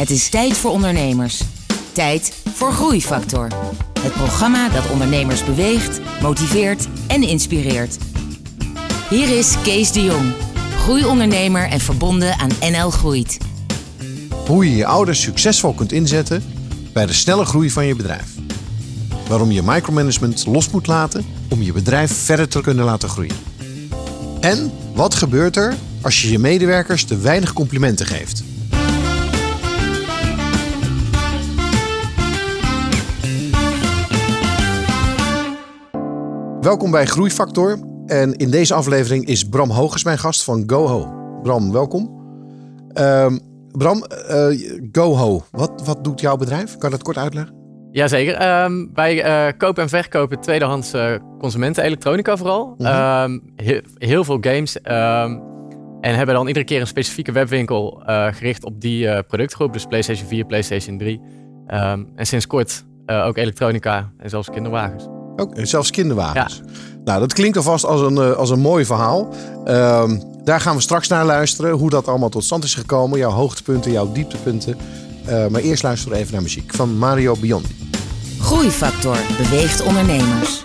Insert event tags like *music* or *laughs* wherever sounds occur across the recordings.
Het is tijd voor ondernemers. Tijd voor Groeifactor. Het programma dat ondernemers beweegt, motiveert en inspireert. Hier is Kees de Jong, groeiondernemer en verbonden aan NL Groeit. Hoe je je ouders succesvol kunt inzetten bij de snelle groei van je bedrijf. Waarom je micromanagement los moet laten om je bedrijf verder te kunnen laten groeien. En wat gebeurt er als je je medewerkers te weinig complimenten geeft? Welkom bij Groeifactor. En in deze aflevering is Bram Hogers mijn gast van GoHo. Bram, welkom. Ehm, Bram, uh, GoHo, wat, wat doet jouw bedrijf? Kan je dat kort uitleggen? Jazeker. Um, wij uh, kopen en verkopen tweedehands uh, consumenten-elektronica vooral. Mm -hmm. he heel veel games. Um, en hebben dan iedere keer een specifieke webwinkel gericht op die productgroep. Dus PlayStation 4, PlayStation 3. en sinds kort ook elektronica en zelfs kinderwagens. Ook, zelfs kinderwagens. Ja. Nou, dat klinkt alvast als een, als een mooi verhaal. Um, daar gaan we straks naar luisteren. Hoe dat allemaal tot stand is gekomen. Jouw hoogtepunten, jouw dieptepunten. Uh, maar eerst luisteren we even naar muziek van Mario Biondi. Groeifactor beweegt ondernemers.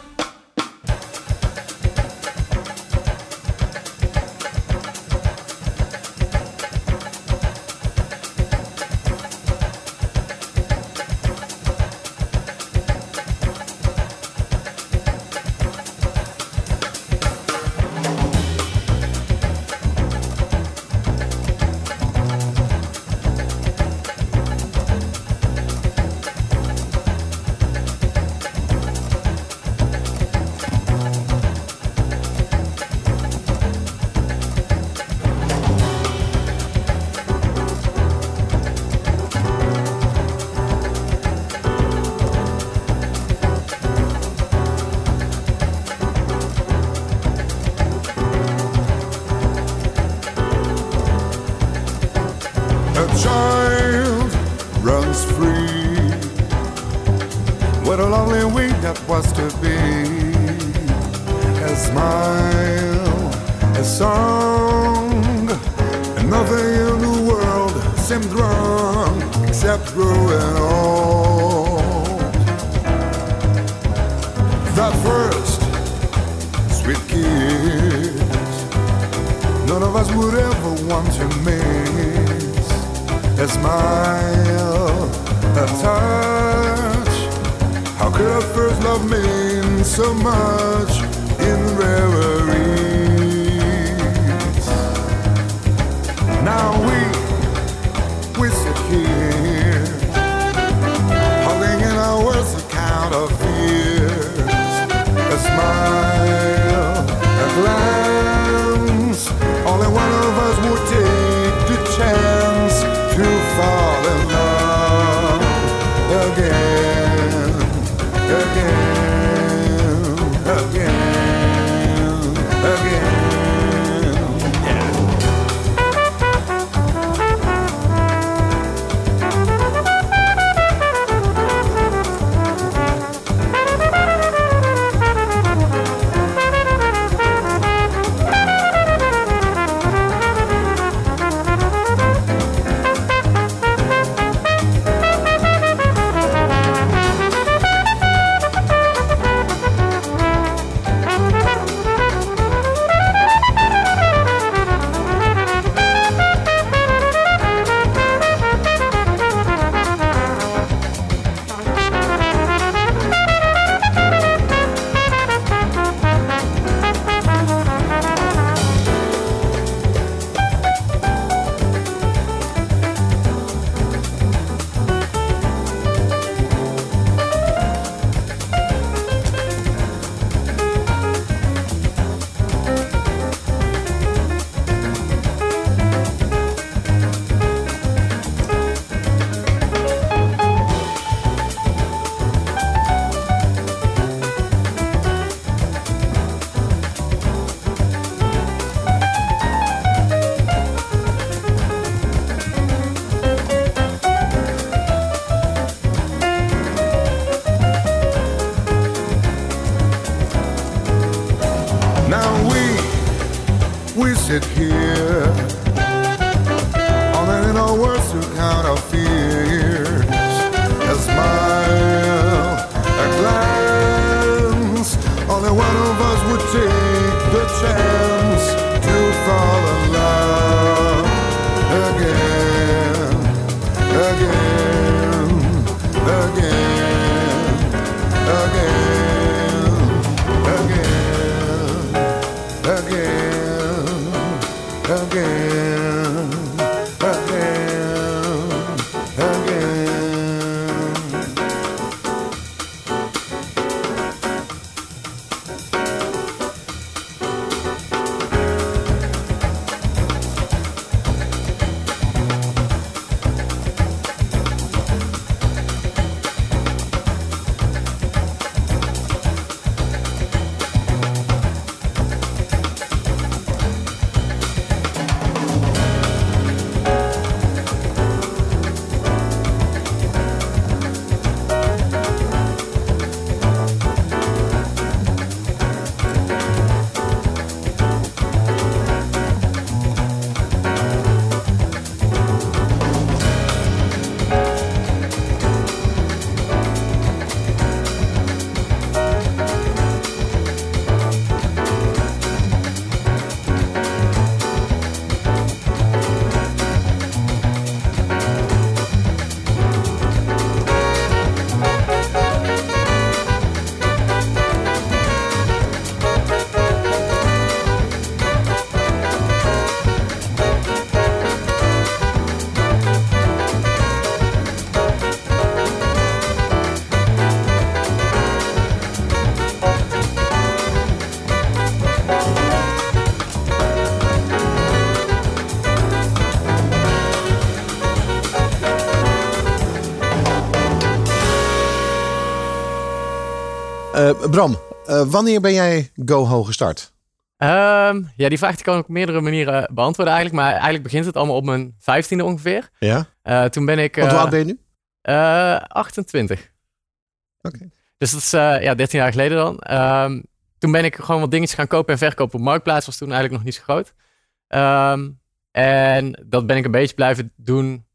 seemed wrong except through it all. That first sweet kiss, none of us would ever want to miss. A smile, a touch. How could our first love mean so much? Words to count our Bram, uh, wanneer ben jij GoHo gestart? Um, ja, die vraag kan ik op meerdere manieren beantwoorden eigenlijk. Maar eigenlijk begint het allemaal op mijn vijftiende ongeveer. Ja? Uh, toen ben ik... Want hoe oud ben je nu? 28. Oké. Okay. Dus dat is ja, 13 jaar geleden dan. Um, toen ben ik gewoon wat dingetjes gaan kopen en verkopen op Marktplaats. Was toen eigenlijk nog niet zo groot. Um, en dat ben ik een beetje blijven doen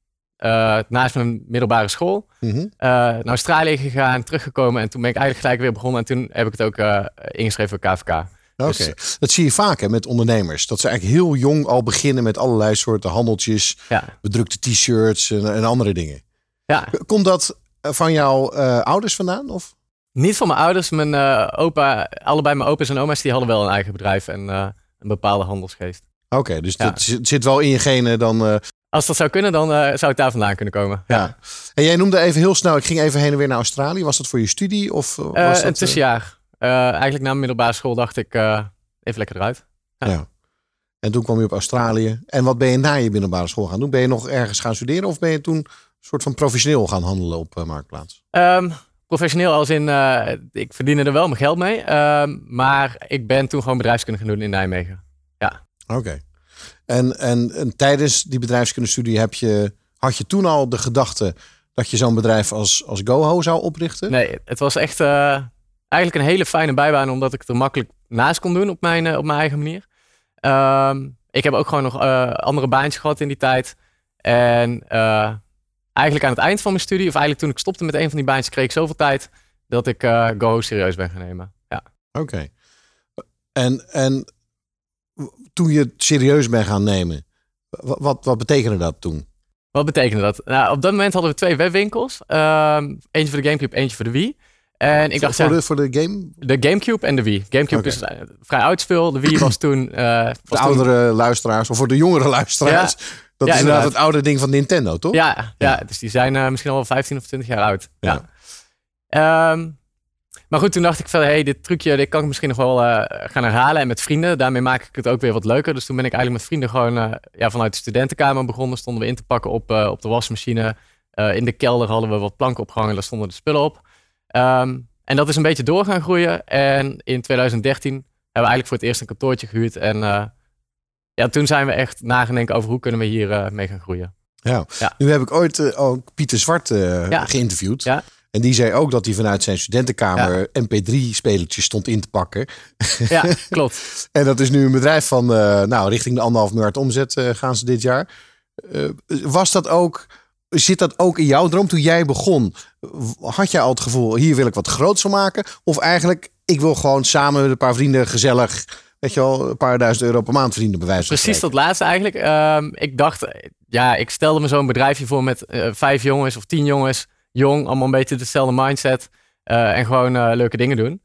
uh, naast mijn middelbare school. Mm -hmm. uh, naar Australië gegaan, teruggekomen. En toen ben ik eigenlijk gelijk weer begonnen. En toen heb ik het ook uh, ingeschreven voor KVK. Oké, okay. dus, dat zie je vaak hè, met ondernemers. Dat ze eigenlijk heel jong al beginnen met allerlei soorten handeltjes. Ja. Bedrukte t-shirts en, en, andere dingen. Ja. Komt dat van jouw ouders vandaan? Of? Niet van mijn ouders. Mijn opa, allebei mijn opa's en oma's, die hadden wel een eigen bedrijf. En een bepaalde handelsgeest. Oké, okay, dus ja. dat zit wel in je genen dan... Als dat zou kunnen, dan uh, zou het daar vandaan kunnen komen. Ja. ja. En jij noemde even heel snel, ik ging even heen en weer naar Australië. Was dat voor je studie? Of was uh, dat, een tussenjaar. Uh, eigenlijk na mijn middelbare school dacht ik, even lekker eruit. Ja. ja. En toen kwam je op Australië. En wat ben je na je middelbare school gaan doen? Ben je nog ergens gaan studeren of ben je toen een soort van professioneel gaan handelen op Marktplaats? Um, professioneel als in, ik verdiende er wel mijn geld mee. Um, maar ik ben toen gewoon bedrijfskunde gaan doen in Nijmegen. Ja. Oké. Okay. En, en, en, tijdens die bedrijfskundestudie heb je, had je toen al de gedachte dat je zo'n bedrijf als, als GoHo zou oprichten? Nee, het was echt uh, eigenlijk een hele fijne bijbaan, omdat ik het er makkelijk naast kon doen op mijn, uh, op mijn eigen manier. Um, ik heb ook gewoon nog uh, andere baantjes gehad in die tijd. En eigenlijk aan het eind van mijn studie, of eigenlijk toen ik stopte met een van die baantjes, kreeg ik zoveel tijd dat ik GoHo serieus ben gaan nemen. Ja. Oké. Okay. En, en toen je het serieus bent gaan nemen. Wat, wat, wat betekende dat toen? Wat betekende dat? Nou, op dat moment hadden we twee webwinkels. Um, eentje voor de Gamecube, eentje voor de Wii. En ik dacht, voor, de, voor de game? De Gamecube en de Wii. Gamecube okay. is uh, vrij oud speel. De Wii was toen... Uh, was de oudere toen... luisteraars, of voor de jongere luisteraars. Ja. Dat ja, is inderdaad het oude ding van Nintendo, toch? Ja, ja, ja. dus die zijn uh, misschien al wel 15 of 20 jaar oud. Ja. ja. Um, maar goed, toen dacht ik van, hey, dit trucje dit kan ik misschien nog wel uh, gaan herhalen. En met vrienden, daarmee maak ik het ook weer wat leuker. Dus toen ben ik eigenlijk met vrienden gewoon uh, ja, vanuit de studentenkamer begonnen. Stonden we in te pakken op, uh, op de wasmachine. in de kelder hadden we wat planken opgehangen, daar stonden de spullen op. Um, en dat is een beetje door gaan groeien. En in 2013 hebben we eigenlijk voor het eerst een kantoortje gehuurd. En ja, toen zijn we echt nagedenken over hoe kunnen we hier mee gaan groeien. Ja. ja. nu heb ik ooit ook Pieter Zwart ja. geïnterviewd. Ja. En die zei ook dat hij vanuit zijn studentenkamer ja. MP3-spelertjes stond in te pakken. Ja, *laughs* klopt. en dat is nu een bedrijf van, uh, nou, richting de anderhalf miljard omzet uh, gaan ze dit jaar. Uh, was dat ook, zit dat ook in jouw droom toen jij begon? Had jij al het gevoel, hier wil ik wat groots van maken? Of eigenlijk, ik wil gewoon samen met een paar vrienden gezellig weet je wel, een paar duizend euro per maand verdienen bij wijze van Precies dat laatste eigenlijk. Um, ik dacht, ja, ik stelde me zo'n bedrijfje voor met eh, vijf jongens of tien jongens. Jong, allemaal een beetje dezelfde mindset. eh, en gewoon eh, leuke dingen doen.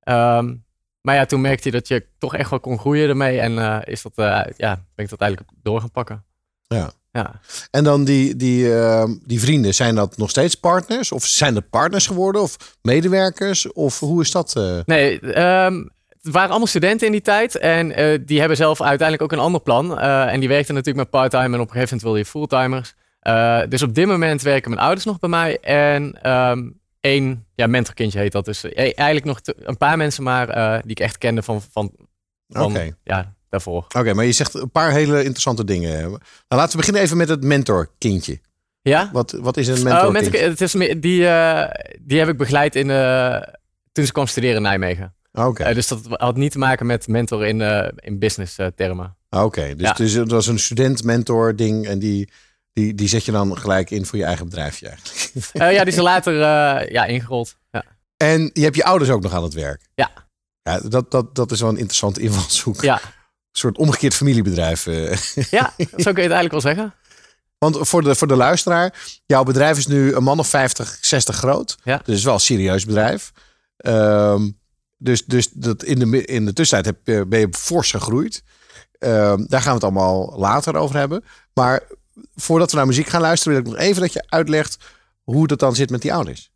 Ehm, maar ja, toen merkte je dat je toch echt wel kon groeien ermee. En eh, is dat, ja, ben ik dat eigenlijk door gaan pakken. Ja. Ja. En dan die, die, ehm, die vrienden, zijn dat nog steeds partners? Of zijn dat partners geworden? Of medewerkers? Of hoe is dat? Nee, ehm, het waren allemaal studenten in die tijd. En die hebben zelf uiteindelijk ook een ander plan. En die werkten natuurlijk met part-time. En op een gegeven moment wilde je fulltimers. Eh, dus op dit moment werken mijn ouders nog bij mij. En ehm één ja, mentorkindje heet dat. Dus eh, eigenlijk nog te- een paar mensen maar eh, die ik echt kende van, van, van ja, daarvoor. Oké, maar je zegt een paar hele interessante dingen. Nou, laten we beginnen even met het mentorkindje. Ja? Wat, wat is een Oh, mentorkindje? mentor, het is, die, die heb ik begeleid in, toen ze kwam studeren in Nijmegen. Oké, dus dat had niet te maken met mentor in, in business termen. Oké, dus, ja. dus het was een student-mentor ding en die, die, die zet je dan gelijk in voor je eigen bedrijfje eigenlijk. *laughs* Eh, ja, die is er later eh, ja, ingerold. Ja. En je hebt je ouders ook nog aan het werk. Ja. Ja, dat, dat, dat is wel een interessante invalshoek. Ja. Een soort omgekeerd familiebedrijf. eh. ja, zo kun je het eigenlijk wel zeggen. Want voor de, voor de luisteraar, jouw bedrijf is nu een man of 50, 60 groot. Ja. Dus het is wel een serieus bedrijf. Ehm, dus dus dat in, de, in de tussentijd heb, je- ben je fors gegroeid. Ehm, daar gaan we het allemaal later over hebben. Maar voordat we naar muziek gaan luisteren, wil ik nog even dat je uitlegt hoe dat dan zit met die ouders.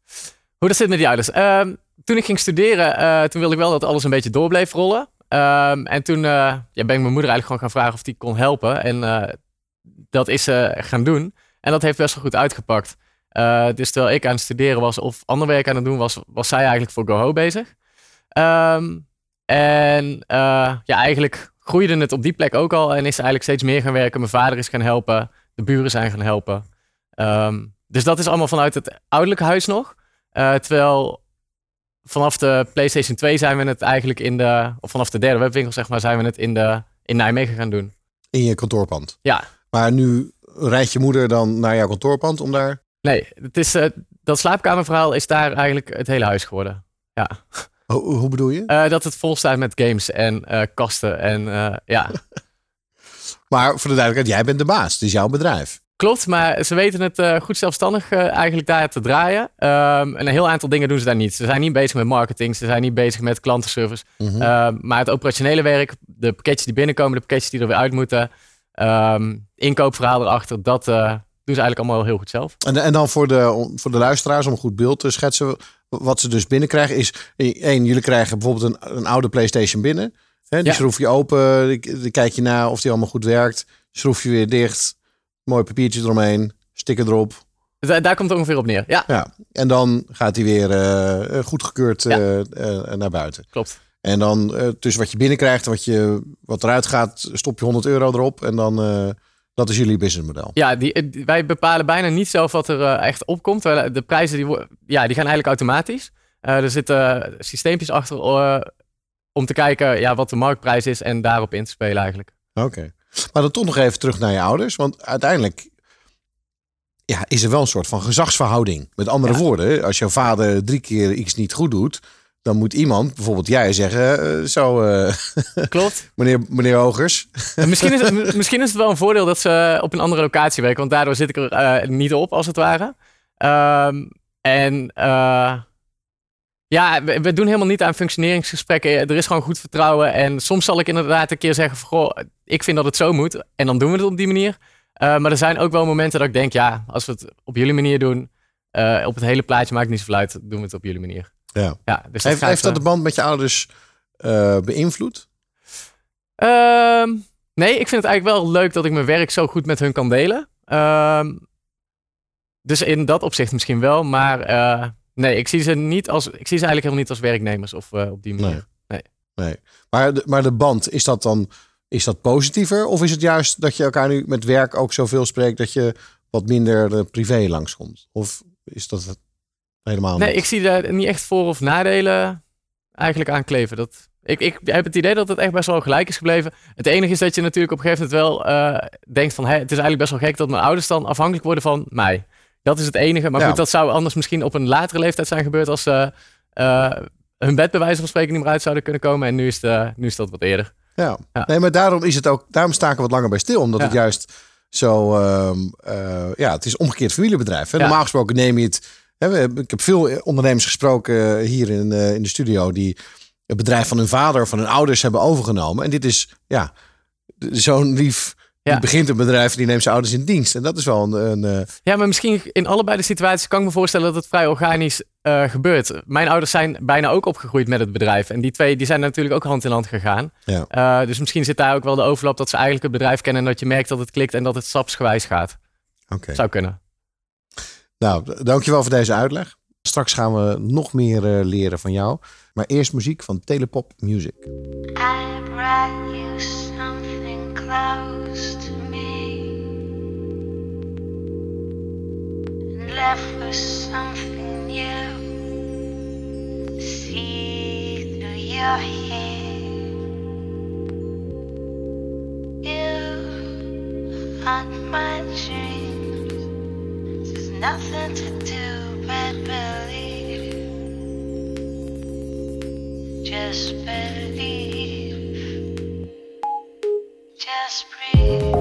Hoe dat zit met die ouders. Ehm, toen ik ging studeren, eh, toen wilde ik wel dat alles een beetje door bleef rollen. Ehm, en toen eh, ja, ben ik mijn moeder eigenlijk gewoon gaan vragen of die kon helpen. En eh, dat is ze gaan doen. En dat heeft best wel goed uitgepakt. Dus terwijl ik aan het studeren was of ander werk aan het doen was, was zij eigenlijk voor GoHo bezig. Ehm, en ja, eigenlijk groeide het op die plek ook al. En is ze eigenlijk steeds meer gaan werken. Mijn vader is gaan helpen. De buren zijn gaan helpen. Ehm, dus dat is allemaal vanuit het ouderlijke huis nog. Eh, terwijl vanaf de PlayStation 2 zijn we het eigenlijk in de, of vanaf de derde webwinkel zeg maar, zijn we het in, de, in Nijmegen gaan doen. In je kantoorpand. Ja, Maar nu rijdt je moeder dan naar jouw kantoorpand om daar... nee, het is, eh, dat slaapkamerverhaal is daar eigenlijk het hele huis geworden. Ja, Hoe, hoe bedoel je? Eh, dat het vol staat met games en kasten en ja. *laughs* Maar voor de duidelijkheid, jij bent de baas. Het is jouw bedrijf. Klopt, maar ze weten het eh, goed zelfstandig eh, eigenlijk daar te draaien. Ehm, en een heel aantal dingen doen ze daar niet. Ze zijn niet bezig met marketing, ze zijn niet bezig met klantenservice. Mhm. Ehm, maar het operationele werk, de pakketjes die binnenkomen, de pakketjes die er weer uit moeten, ehm, inkoopverhaal erachter, dat eh, doen ze eigenlijk allemaal heel goed zelf. En, en dan voor de, voor de luisteraars, om een goed beeld te schetsen. Wat ze dus binnenkrijgen is... één, jullie krijgen bijvoorbeeld een, een oude PlayStation binnen. Hè, die Ja. schroef je open, die kijk je na of die allemaal goed werkt. Schroef je weer dicht. Mooi papiertje eromheen. Sticker erop. Dus daar, komt het ongeveer op neer. Ja, Ja. En dan gaat hij weer eh, goedgekeurd Ja. eh, naar buiten. klopt. En dan eh, tussen wat je binnenkrijgt en wat, je, wat eruit gaat, stop je 100 euro erop. En dan, dat is jullie businessmodel. Ja, die, wij bepalen bijna niet zelf wat er echt opkomt. De prijzen die, ja, die gaan eigenlijk automatisch. Er zitten systeempjes achter om te kijken ja, wat de marktprijs is en daarop in te spelen eigenlijk. Oké. Maar dan toch nog even terug naar je ouders. Want uiteindelijk ja, is er wel een soort van gezagsverhouding. Met andere Ja. woorden, als jouw vader drie keer iets niet goed doet... dan moet iemand, bijvoorbeeld jij, zeggen... eh, zo, eh, *laughs* Klopt. meneer, meneer Hogers. En misschien, is, het- *laughs* misschien is het wel een voordeel dat ze op een andere locatie werken, want daardoor zit ik er eh, niet op, als het ware. Ehm, en ja, we, we doen helemaal niet aan functioneringsgesprekken. Er is gewoon goed vertrouwen. En soms zal ik inderdaad een keer zeggen van, goh, ik vind dat het zo moet. En dan doen we het op die manier. Eh, maar er zijn ook wel momenten dat ik denk, ja, als we het op jullie manier doen, eh, op het hele plaatje maakt niet zoveel uit, doen we het op jullie manier. Ja. Ja, dus Heeft, gaat, heeft dat de band met je ouders eh, beïnvloed? Ehm, nee, ik vind het eigenlijk wel leuk dat ik mijn werk zo goed met hun kan delen. Ehm, dus in dat opzicht misschien wel. Maar nee, ik zie ze niet als. Ik zie ze eigenlijk helemaal niet als werknemers of eh, op die manier. Nee. Maar de, maar de band, is dat dan is dat positiever? Of is het juist dat je elkaar nu met werk ook zoveel spreekt... dat je wat minder privé langskomt? Of is dat het helemaal Nee, niet? ik zie daar niet echt voor- of nadelen eigenlijk aan kleven. Dat, ik, ik heb het idee dat het echt best wel gelijk is gebleven. Het enige is dat je natuurlijk op een gegeven moment wel eh, denkt van... Hè, het is eigenlijk best wel gek dat mijn ouders dan afhankelijk worden van mij. Dat is het enige. Maar Ja. goed, dat zou anders misschien op een latere leeftijd zijn gebeurd... als ze eh, hun bed bij wijze van spreken niet meer uit zouden kunnen komen. En nu is, het, eh, nu is dat wat eerder. Ja. Ja. nee, maar daarom is het ook, daarom sta ik er wat langer bij stil. Omdat het juist zo, ehm, eh, ja, het is omgekeerd familiebedrijf. Hè? Normaal gesproken neem je het. Hè, ik heb veel ondernemers gesproken hier in, eh, in de studio die het bedrijf van hun vader of van hun ouders hebben overgenomen. En dit is ja, zo'n lief. Ja. Die begint een bedrijf en die neemt zijn ouders in dienst. En dat is wel een. een eh, Ja, maar misschien in allebei de situaties kan ik me voorstellen dat het vrij organisch eh, gebeurt. Mijn ouders zijn bijna ook opgegroeid met het bedrijf. En die twee die zijn natuurlijk ook hand in hand gegaan. ja. Eh, dus misschien zit daar ook wel de overlap dat ze eigenlijk het bedrijf kennen en dat je merkt dat het klikt en dat het stapsgewijs gaat. Oké. Zou kunnen. Nou, dankjewel voor deze uitleg. Straks gaan we nog meer eh, leren van jou. Maar eerst muziek van Telepop Music. I brought you something close left with something new. See through your hair. You haunt my dreams. There's nothing to do but believe. Just believe. Just breathe.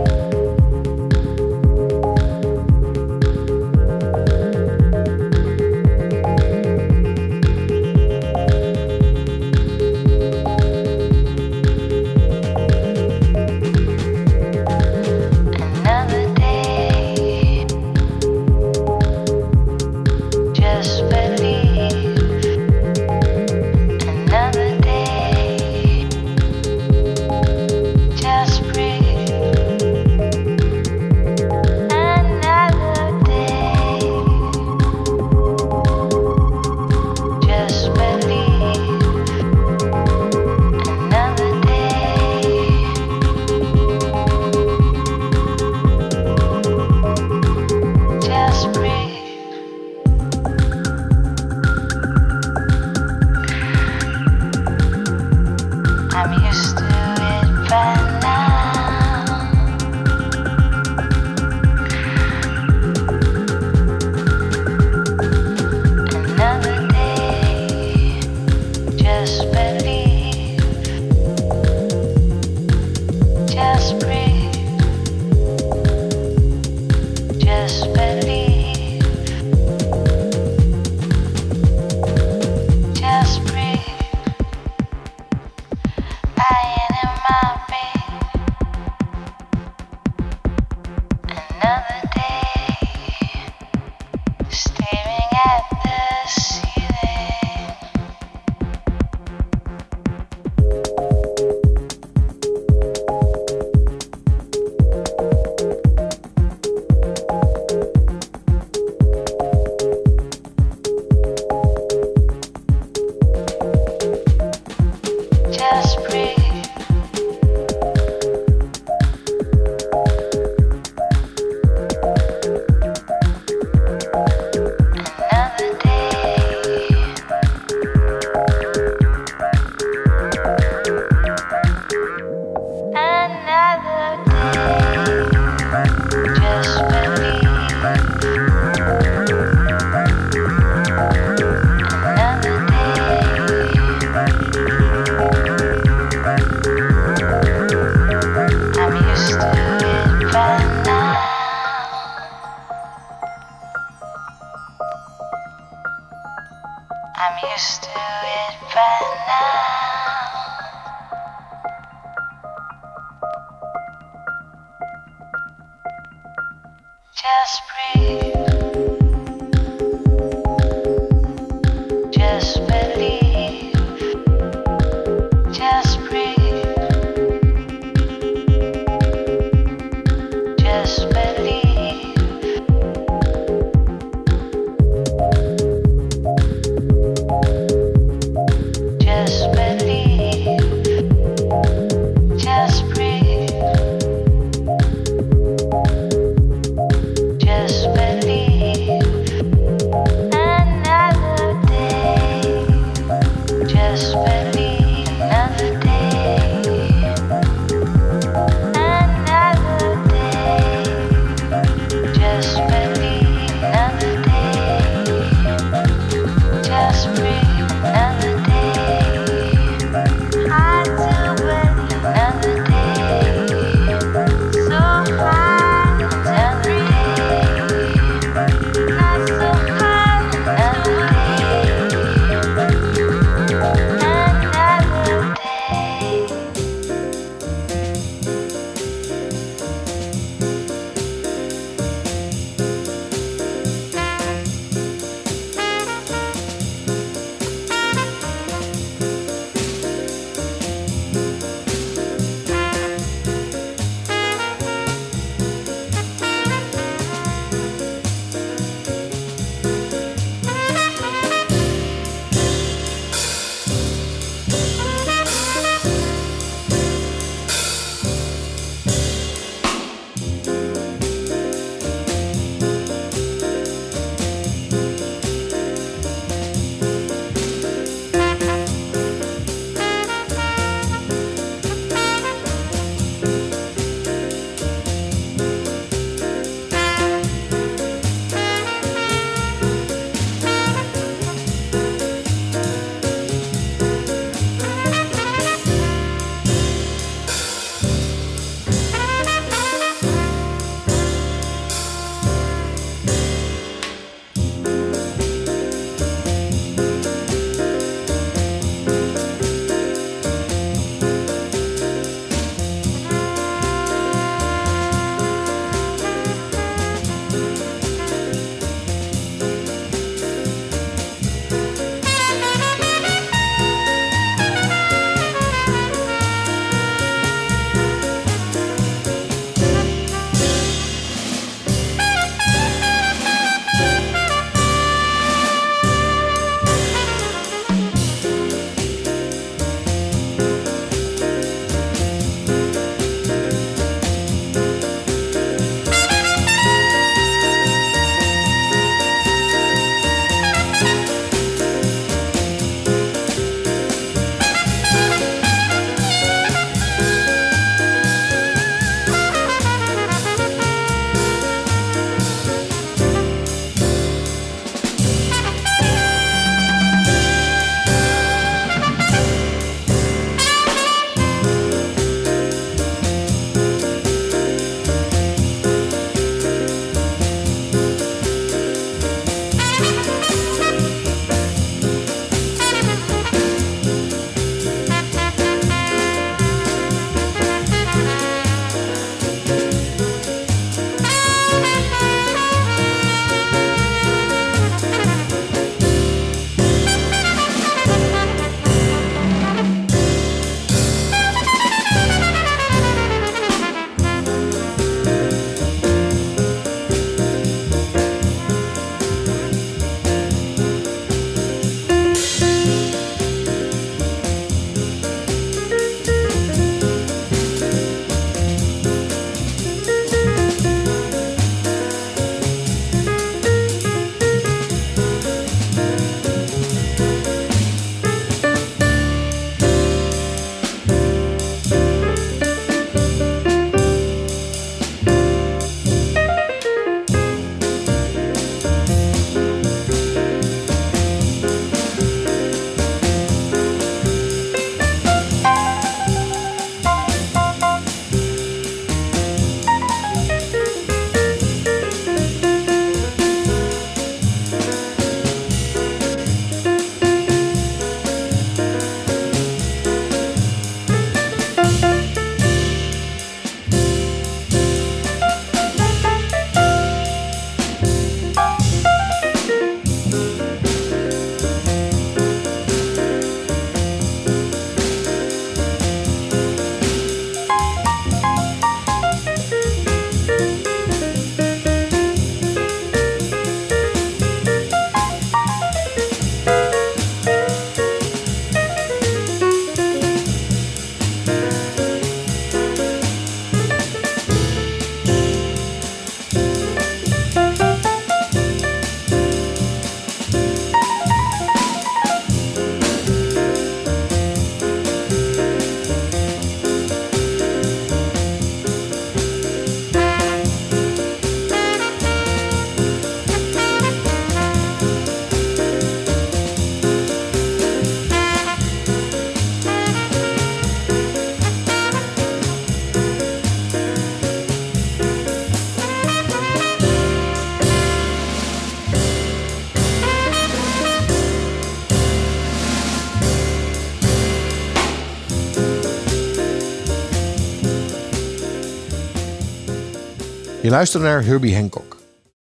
Je luistert naar Herbie Hancock.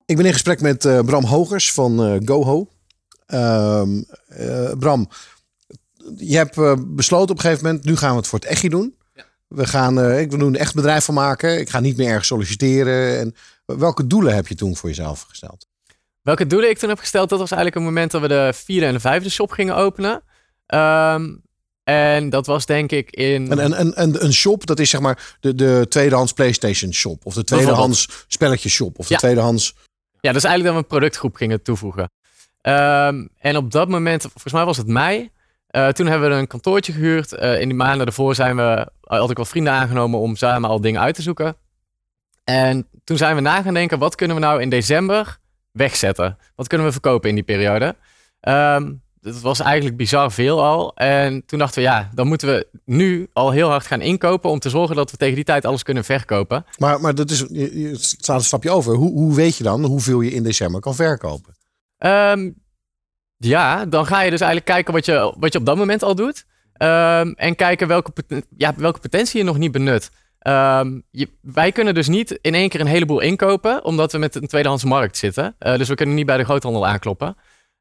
Ik ben in gesprek met eh, Bram Hogers van eh, GoHo. Ehm, eh, Bram, je hebt besloten op een gegeven moment, nu gaan we het voor het echtje doen. We gaan, ik wil er een echt bedrijf van maken. Ik ga niet meer ergens solliciteren. En welke doelen heb je toen voor jezelf gesteld? Welke doelen ik toen heb gesteld, dat was eigenlijk een moment dat we de vierde en de vijfde shop gingen openen. Ehm, en dat was denk ik in... En, en, en, en een shop, dat is zeg maar de, de tweedehands PlayStation shop. Of de tweedehands spelletjes shop. Of de Ja. tweedehands... Ja, dus eigenlijk dat we een productgroep gingen toevoegen. Ehm, en op dat moment, volgens mij was het mei, eh, toen hebben we een kantoortje gehuurd. Eh, in die maanden daarvoor zijn we, had ik wat vrienden aangenomen om samen al dingen uit te zoeken. En toen zijn we na gaan denken, wat kunnen we nou in december wegzetten? Wat kunnen we verkopen in die periode? Ehm dat was eigenlijk bizar veel al. En toen dachten we, ja, dan moeten we nu al heel hard gaan inkopen om te zorgen dat we tegen die tijd alles kunnen verkopen. Maar, maar dat is, je, staat een stapje over. Hoe, hoe weet je dan hoeveel je in december kan verkopen? Ehm, ja, dan ga je dus eigenlijk kijken wat je, wat je op dat moment al doet. Ehm, en kijken welke, ja, welke potentie je nog niet benut. Ehm, je, wij kunnen dus niet in één keer een heleboel inkopen, omdat we met een tweedehands markt zitten. Eh, dus we kunnen niet bij de groothandel aankloppen.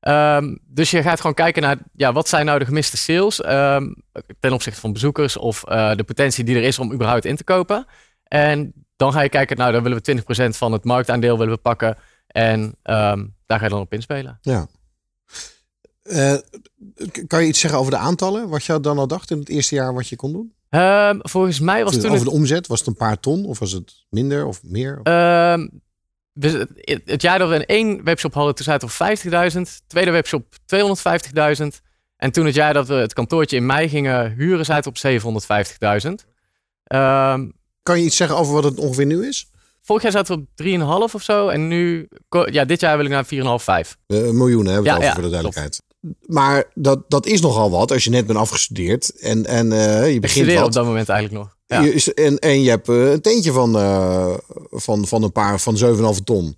Ehm, dus je gaat gewoon kijken naar, ja, wat zijn nou de gemiste sales ehm, ten opzichte van bezoekers of eh, de potentie die er is om überhaupt in te kopen. En dan ga je kijken, nou, dan willen we 20% van het marktaandeel willen we pakken. En ehm, daar ga je dan op inspelen. Ja. Eh, kan je iets zeggen over de aantallen? Wat je dan al dacht in het eerste jaar wat je kon doen? Volgens mij was toen over het, de omzet, was het een paar ton? Of was het minder of meer? We- het- jaar dat we een één webshop hadden, toen zaten we op 50.000. Tweede webshop 250.000. En toen het jaar dat we het kantoortje in mei gingen huren, zaten we op 750.000. Ehm, Kan je iets zeggen over wat het ongeveer nu is? vorig jaar zaten we op 3,5 of zo. En nu, ja, dit jaar wil ik naar 4,5, 5. Eh, een miljoen hebben we het Ja, over ja, voor de duidelijkheid. Maar dat, dat is nogal wat als je net bent afgestudeerd. En, en eh, je Ik begint op wat. dat moment eigenlijk nog. Ja. Je is- en, en je hebt eh, een teentje van, eh, van, van een paar van 7,5 ton.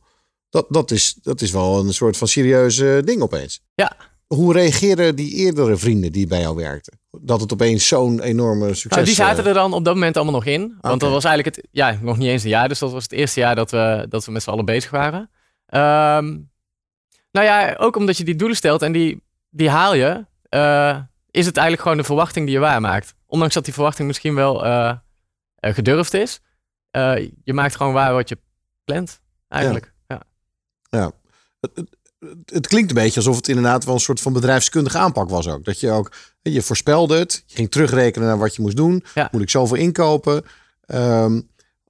Dat, dat, is, dat is wel een soort van serieus eh, ding opeens. Ja. Hoe reageren die eerdere vrienden die bij jou werkten? Dat het opeens zo'n enorme succes Nou, die zaten eh, er dan op dat moment allemaal nog in. Want dat was eigenlijk het, ja, nog niet eens een jaar. Dus dat was het eerste jaar dat we, dat we met z'n allen bezig waren. Ehm, nou ja, ook omdat je die doelen stelt en die, die haal je, is het eigenlijk gewoon de verwachting die je waarmaakt. Ondanks dat die verwachting misschien wel eh, eh, gedurfd is. eh, je maakt gewoon waar wat je plant, eigenlijk. Ja. Ja. Het, het, het klinkt een beetje alsof het inderdaad wel een soort van bedrijfskundige aanpak was ook. Dat je ook, je voorspelde het, je ging terugrekenen naar wat je moest doen. Ja. Moet ik zoveel inkopen? Ehm,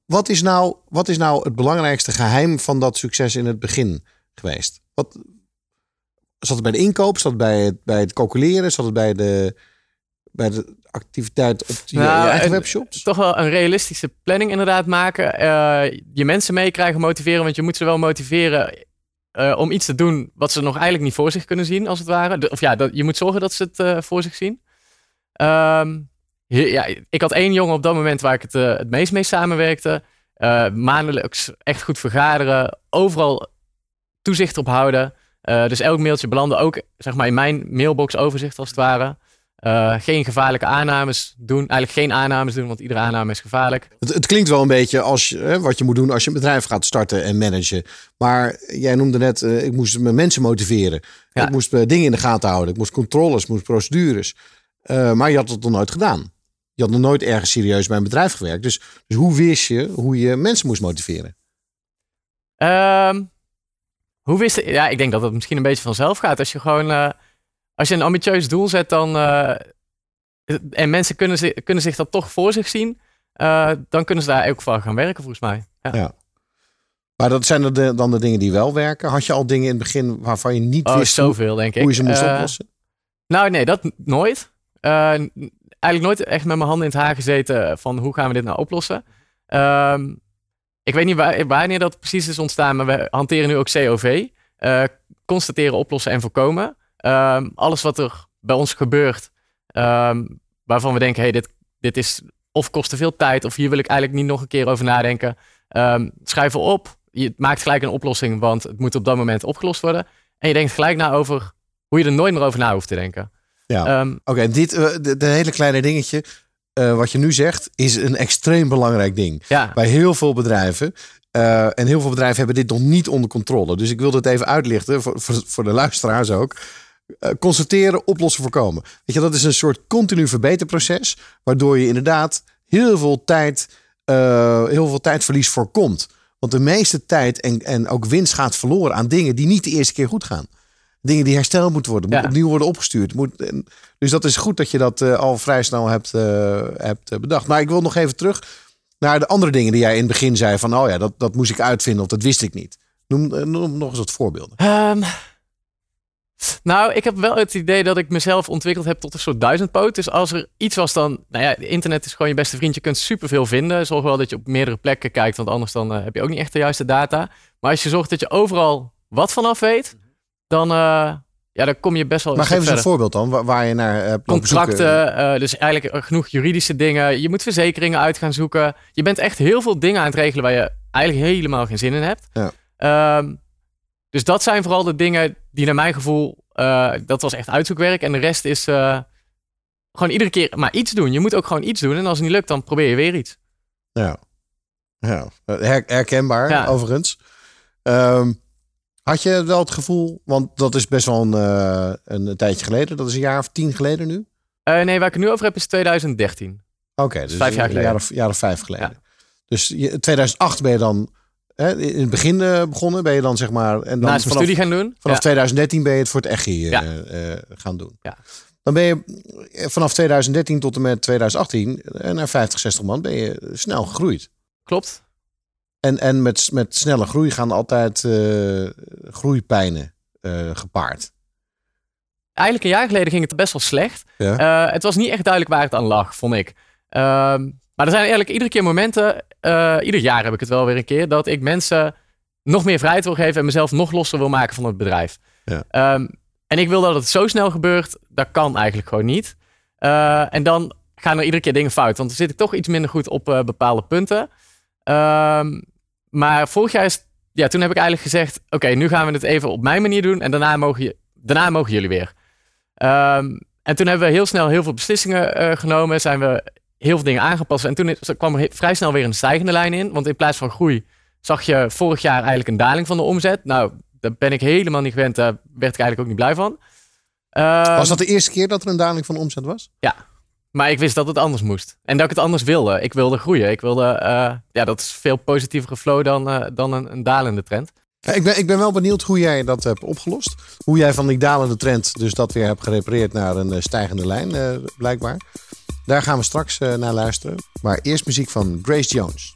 wat, is nou, wat is nou het belangrijkste geheim van dat succes in het begin geweest? Wat, zat het bij de inkoop? Zat het bij het, bij het calculeren? Zat het bij de, bij de activiteit op je, Nou, je eigen en- webshops? Toch wel een realistische planning inderdaad maken. Eh, je mensen meekrijgen, motiveren. Want je moet ze wel motiveren eh, om iets te doen wat ze nog eigenlijk niet voor zich kunnen zien, als het ware. De- of ja, dat, je moet zorgen dat ze het eh, voor zich zien. Ehm, ja, ik had één jongen op dat moment waar ik het, eh, het meest mee samenwerkte. Eh, maandelijks echt goed vergaderen. Overal toezicht op houden. Eh, dus elk mailtje belandde ook zeg maar, in mijn mailbox overzicht als het ware. Eh, geen gevaarlijke aannames doen. Eigenlijk geen aannames doen, want iedere aanname is gevaarlijk. Het, het klinkt wel een beetje als hè, wat je moet doen als je een bedrijf gaat starten en managen. Maar jij noemde net, eh, ik moest mijn mensen motiveren. Ja. Ik moest dingen in de gaten houden. Ik moest controles, ik moest procedures. Maar je had het nog nooit gedaan. Je had nog nooit ergens serieus bij een bedrijf gewerkt. Dus, dus hoe wist je hoe je mensen moest motiveren? Ehm, hoe wist je? Ja, ik denk dat het misschien een beetje vanzelf gaat. Als je gewoon, eh, als je een ambitieus doel zet, dan eh, en mensen kunnen, zi- kunnen zich dat toch voor zich zien, eh, dan kunnen ze daar ook voor gaan werken, volgens mij. Ja. Ja. Maar dat zijn de- dan de dingen die wel werken. Had je al dingen in het begin waarvan je niet Oh, wist hoe, zoveel, denk ik. hoe je ze moest oplossen? Nou, nee, dat nooit. Eigenlijk nooit echt met mijn handen in het haar gezeten van hoe gaan we dit nou oplossen. Ehm, ik weet niet waar, wanneer dat precies is ontstaan, maar we hanteren nu ook COV. Eh, constateren, oplossen en voorkomen. Ehm, alles wat er bij ons gebeurt, ehm, waarvan we denken, hey, dit, dit is of kost te veel tijd, of hier wil ik eigenlijk niet nog een keer over nadenken. Ehm schrijven op, je maakt gelijk een oplossing, want het moet op dat moment opgelost worden. En je denkt gelijk na over hoe je er nooit meer over na hoeft te denken. Ja. Oké, dit eh, de, de hele kleine dingetje, eh, wat je nu zegt, is een extreem belangrijk ding. ja, Bij heel veel bedrijven Eh, en heel veel bedrijven hebben dit nog niet onder controle. Dus ik wil dit even uitlichten voor, voor, voor de luisteraars ook. Eh, constateren, oplossen, voorkomen. Weet je, dat is een soort continu verbeterproces. Waardoor je inderdaad heel veel tijd, heel veel tijdverlies voorkomt. Want de meeste tijd en, en ook winst gaat verloren aan dingen die niet de eerste keer goed gaan. Dingen die hersteld moeten worden, moet Ja. opnieuw worden opgestuurd. Moet, dus dat is goed dat je dat eh, al vrij snel hebt, eh, hebt eh, bedacht. Maar ik wil nog even terug naar de andere dingen die jij in het begin zei. Van, oh ja, dat, dat moest ik uitvinden of dat wist ik niet. Noem, noem nog eens wat voorbeelden. Ehm, nou, ik heb wel het idee dat ik mezelf ontwikkeld heb tot een soort duizendpoot. Dus als er iets was dan... Nou ja, internet is gewoon je beste vriend. Je kunt superveel vinden. Zorg wel dat je op meerdere plekken kijkt. Want anders dan heb je ook niet echt de juiste data. Maar als je zorgt dat je overal wat vanaf weet... Dan, eh, ja, dan kom je best wel Maar geef eens een voorbeeld dan, waar, waar je naar zoeken. Contracten, eh, dus eigenlijk genoeg juridische dingen. Je moet verzekeringen uit gaan zoeken. Je bent echt heel veel dingen aan het regelen waar je eigenlijk helemaal geen zin in hebt. Ja. Ehm, dus dat zijn vooral de dingen die naar mijn gevoel, dat was echt uitzoekwerk. En de rest is gewoon iedere keer maar iets doen. Je moet ook gewoon iets doen. En als het niet lukt, dan probeer je weer iets. Ja, ja. Her- herkenbaar Ja. overigens. Ehm, had je wel het gevoel, want dat is best wel een, eh, een tijdje geleden. Dat is een jaar of tien geleden nu. Eh, nee, waar ik het nu over heb is 2013. Oké, dus vijf jaar geleden. jaar of, jaar of vijf geleden. Dus je, 2008 ben je dan hè, in het begin eh, begonnen. Ben je dan zeg maar... En dan Naast vanaf, studie gaan doen. vanaf Ja. 2013 ben je het voor het echi eh, Ja. gaan doen. Ja. Dan ben je vanaf 2013 tot en met 2018 eh, naar 50, 60 man ben je snel gegroeid. Klopt. En, en met, met snelle groei gaan altijd eh, groeipijnen eh, gepaard. Eigenlijk een jaar geleden ging het best wel slecht. Ja. Eh, het was niet echt duidelijk waar het aan lag, vond ik. Ehm, maar er zijn eigenlijk iedere keer momenten, ieder jaar heb ik het wel weer een keer, dat ik mensen nog meer vrijheid wil geven en mezelf nog losser wil maken van het bedrijf. Ja. Ehm, en ik wil dat het zo snel gebeurt, dat kan eigenlijk gewoon niet. En dan gaan er iedere keer dingen fout, want dan zit ik toch iets minder goed op bepaalde punten. Ehm, maar vorig jaar is, ja, toen heb ik eigenlijk gezegd, oké, nu gaan we het even op mijn manier doen en daarna mogen, je, daarna mogen jullie weer. Ehm, en toen hebben we heel snel heel veel beslissingen eh, genomen. Zijn we heel veel dingen aangepast. En toen kwam er vrij snel weer een stijgende lijn in. Want in plaats van groei zag je vorig jaar eigenlijk een daling van de omzet. Nou, daar ben ik helemaal niet gewend. Daar werd ik eigenlijk ook niet blij van. Ehm, Was dat de eerste keer dat er een daling van omzet was? Maar ik wist dat het anders moest. En dat ik het anders wilde. Ik wilde groeien. Ik wilde, eh, ja, dat is veel positievere flow dan, eh, dan een, dalende trend. Ik ben, ik ben wel benieuwd hoe jij dat hebt opgelost. Hoe jij van die dalende trend dus dat weer hebt gerepareerd naar een eh, stijgende lijn, blijkbaar. Daar gaan we straks naar luisteren. Maar eerst muziek van Grace Jones.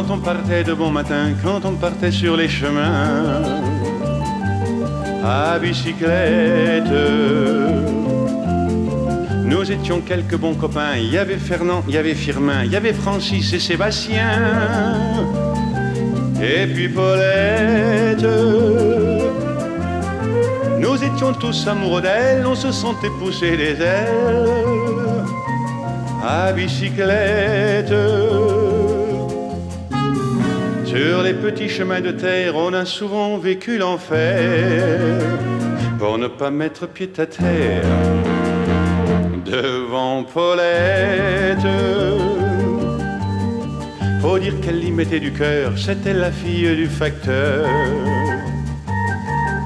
Quand on partait de bon matin, quand on partait sur les chemins à bicyclette, nous étions quelques bons copains. Il y avait Fernand, il y avait Firmin, il y avait Francis et Sébastien, et puis Paulette. Nous étions tous amoureux d'elle, on se sentait pousser les ailes à bicyclette. Sur les petits chemins de terre, on a souvent vécu l'enfer pour ne pas mettre pied à terre devant Paulette. Faut dire qu'elle y mettait du cœur, c'était la fille du facteur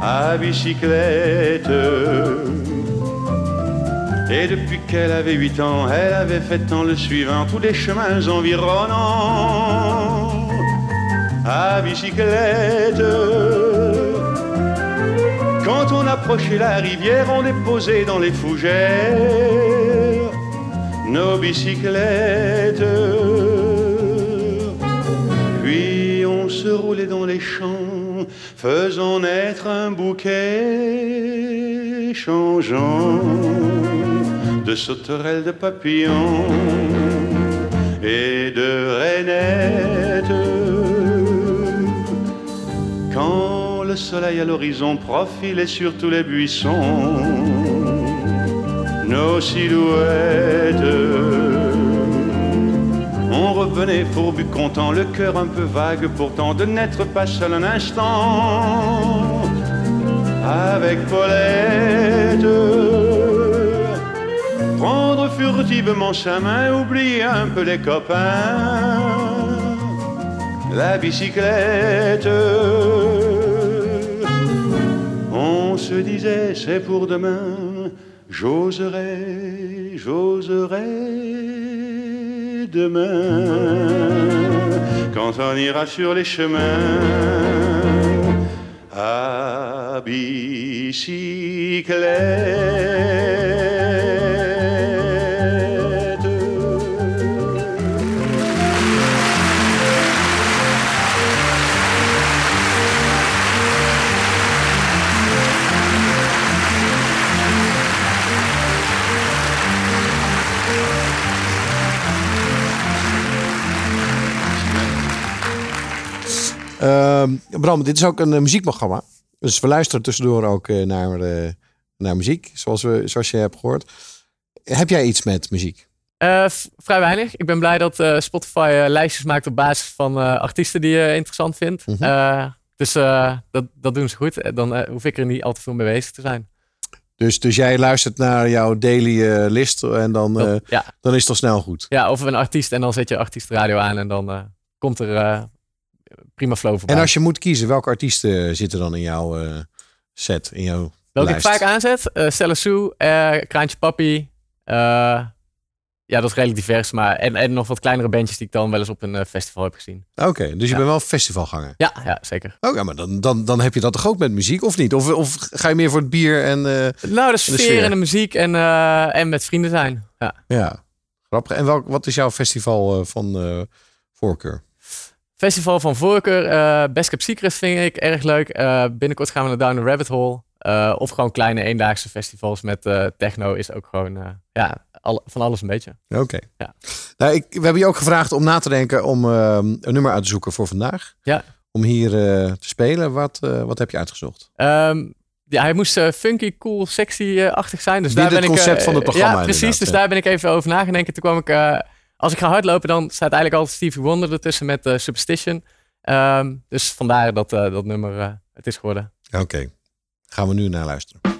à bicyclette. Et depuis qu'elle avait huit ans, elle avait fait en le suivant tous les chemins environnants à bicyclette. Quand on approchait la rivière, on déposait dans les fougères nos bicyclettes. Puis on se roulait dans les champs, faisant naître un bouquet changeant de sauterelles, de papillons et de rainettes. Le soleil à l'horizon profilait sur tous les buissons. Nos silhouettes. On revenait fourbu content, le cœur un peu vague pourtant de n'être pas seul un instant avec Paulette. Prendre furtivement sa main, oublier un peu les copains, la bicyclette. On se disait c'est pour demain, j'oserai, j'oserai demain, quand on ira sur les chemins à bicyclette. Bram, dit is ook een eh, muziekprogramma. Dus we luisteren tussendoor ook eh, naar, eh, naar muziek, zoals, we, zoals je hebt gehoord. Heb jij iets met muziek? Vrij weinig. Ik ben blij dat Spotify lijstjes maakt op basis van artiesten die je interessant vindt. Mhm. Dus dat, dat doen ze goed. Dan hoef ik er niet al te veel mee bezig te zijn. Dus, dus jij luistert naar jouw daily list en dan, Dat- ja. dan is het al snel goed. ja, of een artiest en dan zet je artiestradio aan en dan komt er prima flow voorbij. En als je moet kiezen, welke artiesten zitten dan in jouw eh, set, in jouw Welke lijst? ik vaak aanzet? eh Stella Sue, eh, Kraantje Papi. ja, dat is redelijk divers. Maar, en, en nog wat kleinere bandjes die ik dan wel eens op een festival heb gezien. Oké, dus je Ja. bent wel festivalganger. Ja, ja zeker. Oké, maar dan, dan, dan heb je dat toch ook met muziek, of niet? Of, of ga je meer voor het bier en... Nou, de sfeer, sfeer. en de muziek en, en met vrienden zijn. Ja. ja, grappig. En welk, wat is jouw festival van voorkeur? Festival van voorkeur. eh Best Kept Secret vind ik erg leuk. Eh, binnenkort gaan we naar Down the Rabbit Hole. Eh, of gewoon kleine eendaagse festivals met techno is ook gewoon ja, al, van alles een beetje. Oké. Ja. Nou, ik, we hebben je ook gevraagd om na te denken om eh, een nummer uit te zoeken voor vandaag. Ja. Om hier te spelen. Wat, wat heb je uitgezocht? Ehm, ja, hij moest funky, cool, sexy-achtig zijn. Dus daar ben het ik, concept eh, van het programma Ja, precies. Dus ja. daar ben ik even over nagedenken. Toen kwam ik... als ik ga hardlopen, dan staat eigenlijk altijd Stevie Wonder ertussen met eh, Superstition. Ehm, dus vandaar dat eh, dat nummer eh, het is geworden. Oké. Gaan we nu naar luisteren.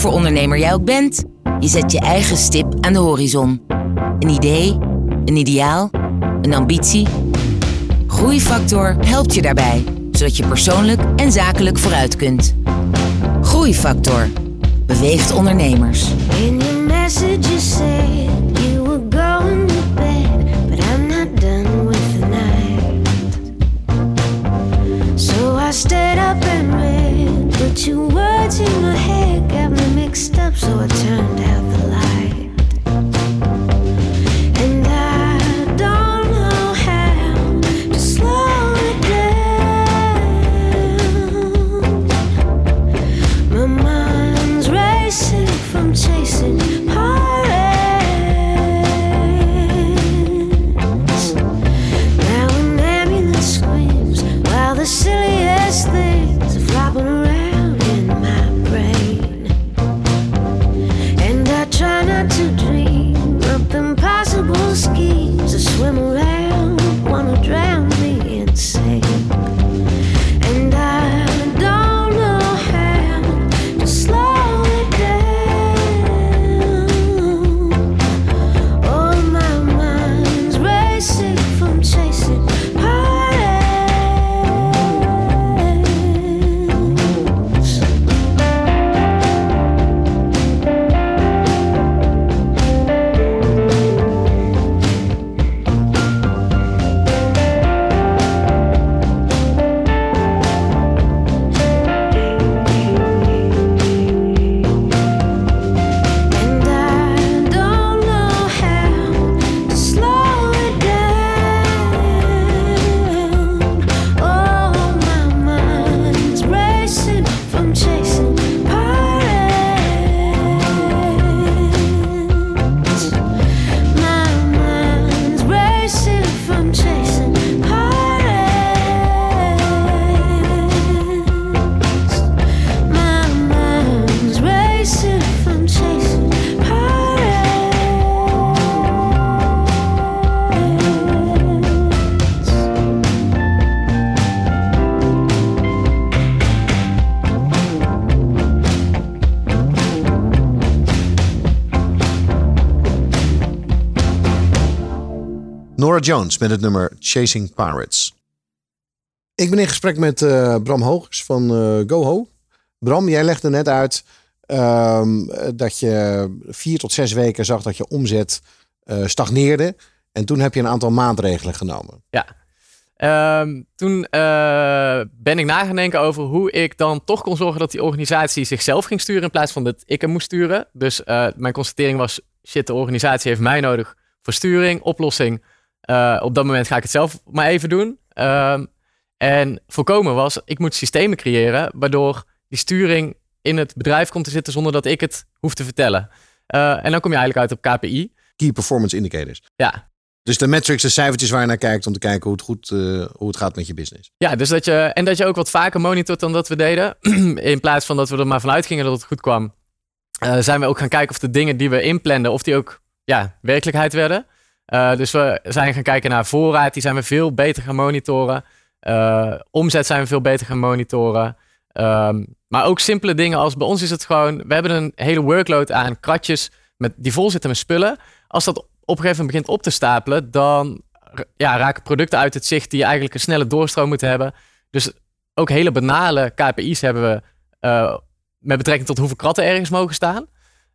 Voor ondernemer jij ook bent, je zet je eigen stip aan de horizon. Een idee, een ideaal, een ambitie. Groeifactor helpt je daarbij, zodat je persoonlijk en zakelijk vooruit kunt. Groeifactor beweegt ondernemers. In your message you you were going to bed, but I'm not done with the night. So I stayed up and in my head me mixed up, so I turned out Jones met het nummer Chasing Pirates. Ik ben in gesprek met eh, Bram Hogers van eh, GoHo. Bram, jij legde net uit ehm, dat je vier tot zes weken zag dat je omzet eh, stagneerde. En toen heb je een aantal maatregelen genomen. Ja. Ehm, toen ben ik na gaan denken over hoe ik dan toch kon zorgen dat die organisatie zichzelf ging sturen in plaats van dat ik hem moest sturen. Dus mijn constatering was, shit, de organisatie heeft mij nodig voor sturing, oplossing. Eh, op dat moment ga ik het zelf maar even doen. Ehm, en voorkomen was, ik moet systemen creëren waardoor die sturing in het bedrijf komt te zitten zonder dat ik het hoef te vertellen. Eh, en dan kom je eigenlijk uit op KPI. Key Performance Indicators. Ja, Dus de metrics, de cijfertjes waar je naar kijkt om te kijken hoe het goed eh, hoe het gaat met je business. Ja, dus dat je, en dat je ook wat vaker monitort dan dat we deden. *clears throat* In plaats van dat we er maar vanuit gingen dat het goed kwam, zijn we ook gaan kijken of de dingen die we inplanden, of die ook ja, werkelijkheid werden. Eh, dus we zijn gaan kijken naar voorraad, die zijn we veel beter gaan monitoren. Eh, omzet zijn we veel beter gaan monitoren. Ehm, maar ook simpele dingen als bij ons is het gewoon, we hebben een hele workload aan kratjes met, die vol zitten met spullen. Als dat op een gegeven moment begint op te stapelen, dan ja, raken producten uit het zicht die eigenlijk een snelle doorstroom moeten hebben. Dus ook hele banale KPI's hebben we eh, met betrekking tot hoeveel kratten ergens mogen staan.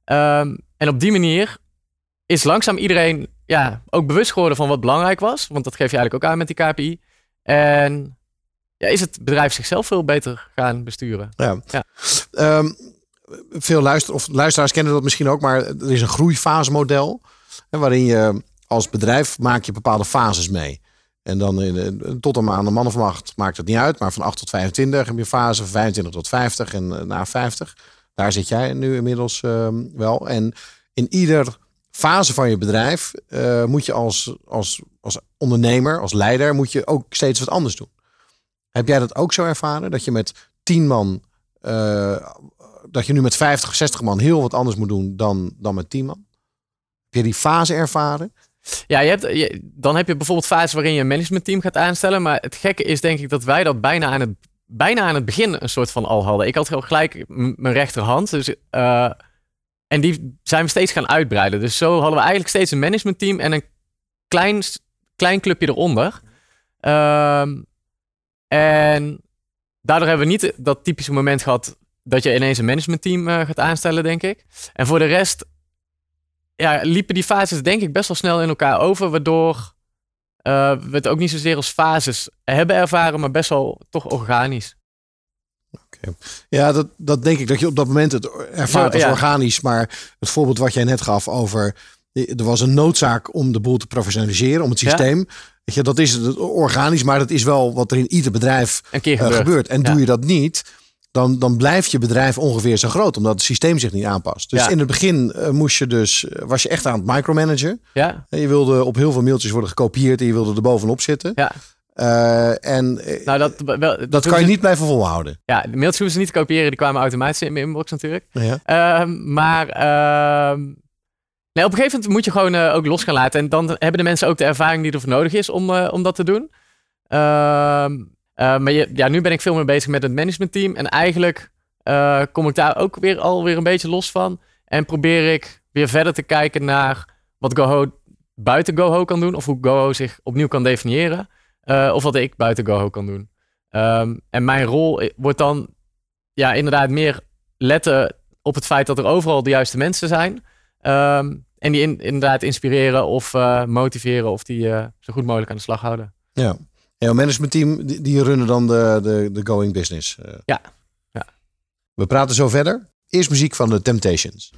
Ehm, en op die manier is langzaam iedereen ja, ook bewust geworden van wat belangrijk was. Want dat geef je eigenlijk ook aan met die KPI. En ja, is het bedrijf zichzelf veel beter gaan besturen. Ja. Ja. Ehm, veel luister, of luisteraars kennen dat misschien ook, maar er is een groeifasemodel. Hè, waarin je als bedrijf maak je bepaalde fases mee. En dan in, eh, tot een aan de man of macht maakt het niet uit. Maar van 8 tot 25 heb je een fase, van 25 tot 50 en eh, na 50. Daar zit jij nu inmiddels ehm, wel. En in ieder fase van je bedrijf eh, moet je als, als, als ondernemer, als leider, moet je ook steeds wat anders doen. Heb jij dat ook zo ervaren? Dat je met 10 man, eh, dat je nu met 50, 60 man heel wat anders moet doen dan, dan met 10 man? Heb je die fase ervaren? Ja, je hebt, dan heb je bijvoorbeeld fases waarin je een managementteam gaat aanstellen. Maar het gekke is denk ik dat wij dat bijna aan het bijna aan het begin een soort van al hadden. Ik had gelijk mijn rechterhand. Dus, eh, en die zijn we steeds gaan uitbreiden. Dus zo hadden we eigenlijk steeds een managementteam en een klein, klein clubje eronder. Ehm, en daardoor hebben we niet dat typische moment gehad dat je ineens een managementteam eh, gaat aanstellen, denk ik. En voor de rest ja, liepen die fases denk ik best wel snel in elkaar over, waardoor eh, we het ook niet zozeer als fases hebben ervaren, maar best wel toch organisch. Ja, dat, dat denk ik dat je op dat moment het ervaart als ja. organisch. Maar het voorbeeld wat jij net gaf over. Er was een noodzaak om de boel te professionaliseren, om het Ja. systeem. Weet je, dat is het organisch, maar dat is wel wat er in ieder bedrijf Een keer eh, gebeurd. gebeurt. En doe je dat niet, dan, dan blijft je bedrijf ongeveer zo groot, omdat het systeem zich niet aanpast. Dus Ja. in het begin eh, moest je dus, eh, was je echt aan het micromanagen. Ja, En Je wilde op heel veel mailtjes worden gekopieerd en je wilde er bovenop zitten. ja. Eh, en eh, Nou, dat, wel, dat kan je niet blijven volhouden. Ja, de mailtjes hoeven ze niet te kopiëren, die kwamen automatisch in mijn inbox natuurlijk. Ja. Ehm, maar ehm, nee, op een gegeven moment moet je gewoon eh, ook los gaan laten. En dan hebben de mensen ook de ervaring die ervoor nodig is om, om dat te doen. Ehm, eh, maar je, ja, nu ben ik veel meer bezig met het managementteam. En eigenlijk kom ik daar ook weer alweer een beetje los van. En probeer ik weer verder te kijken naar wat GoHo buiten GoHo kan doen. Of hoe GoHo zich opnieuw kan definiëren. Eh, of wat ik buiten GoHo kan doen. Ehm, en mijn rol wordt dan ja, inderdaad meer letten op het feit dat er overal de juiste mensen zijn. Ehm, en die in- inderdaad inspireren of eh, motiveren of die eh, zo goed mogelijk aan de slag houden. Ja. En jouw managementteam, die, die runnen dan de, de, de going business. Ja. Ja. We praten zo verder. Eerst muziek van de Temptations.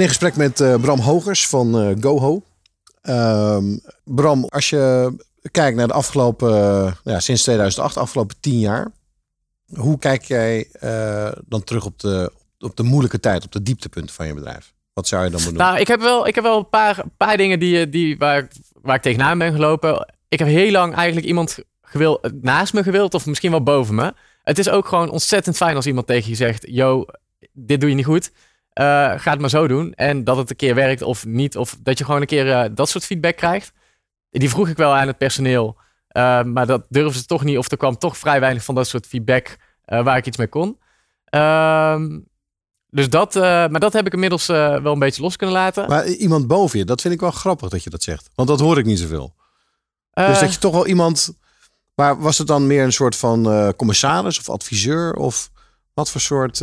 In gesprek met eh, Bram Hogers van eh, GoHo. Ehm, Bram, als je kijkt naar de afgelopen, eh, ja, sinds 2008, afgelopen tien jaar. Hoe kijk jij dan terug op de, op de moeilijke tijd, op de dieptepunten van je bedrijf? Wat zou je dan doen? Nou, ik heb wel, ik heb wel een paar, paar dingen die, die, waar, waar ik tegenaan ben gelopen. Ik heb heel lang eigenlijk iemand gewil, naast me gewild, of misschien wel boven me. Het is ook gewoon ontzettend fijn als iemand tegen je zegt: Yo, dit doe je niet goed. Eh, ga het maar zo doen. En dat het een keer werkt of niet. Of dat je gewoon een keer eh, dat soort feedback krijgt. Die vroeg ik wel aan het personeel. eh, maar dat durfden ze toch niet. Of er kwam toch vrij weinig van dat soort feedback waar ik iets mee kon. Ehm, dus dat, maar dat heb ik inmiddels wel een beetje los kunnen laten. Maar iemand boven je, dat vind ik wel grappig dat je dat zegt. Want dat hoor ik niet zoveel. Dus dat je toch wel iemand... Maar was het dan meer een soort van commissaris of adviseur? Of wat voor soort...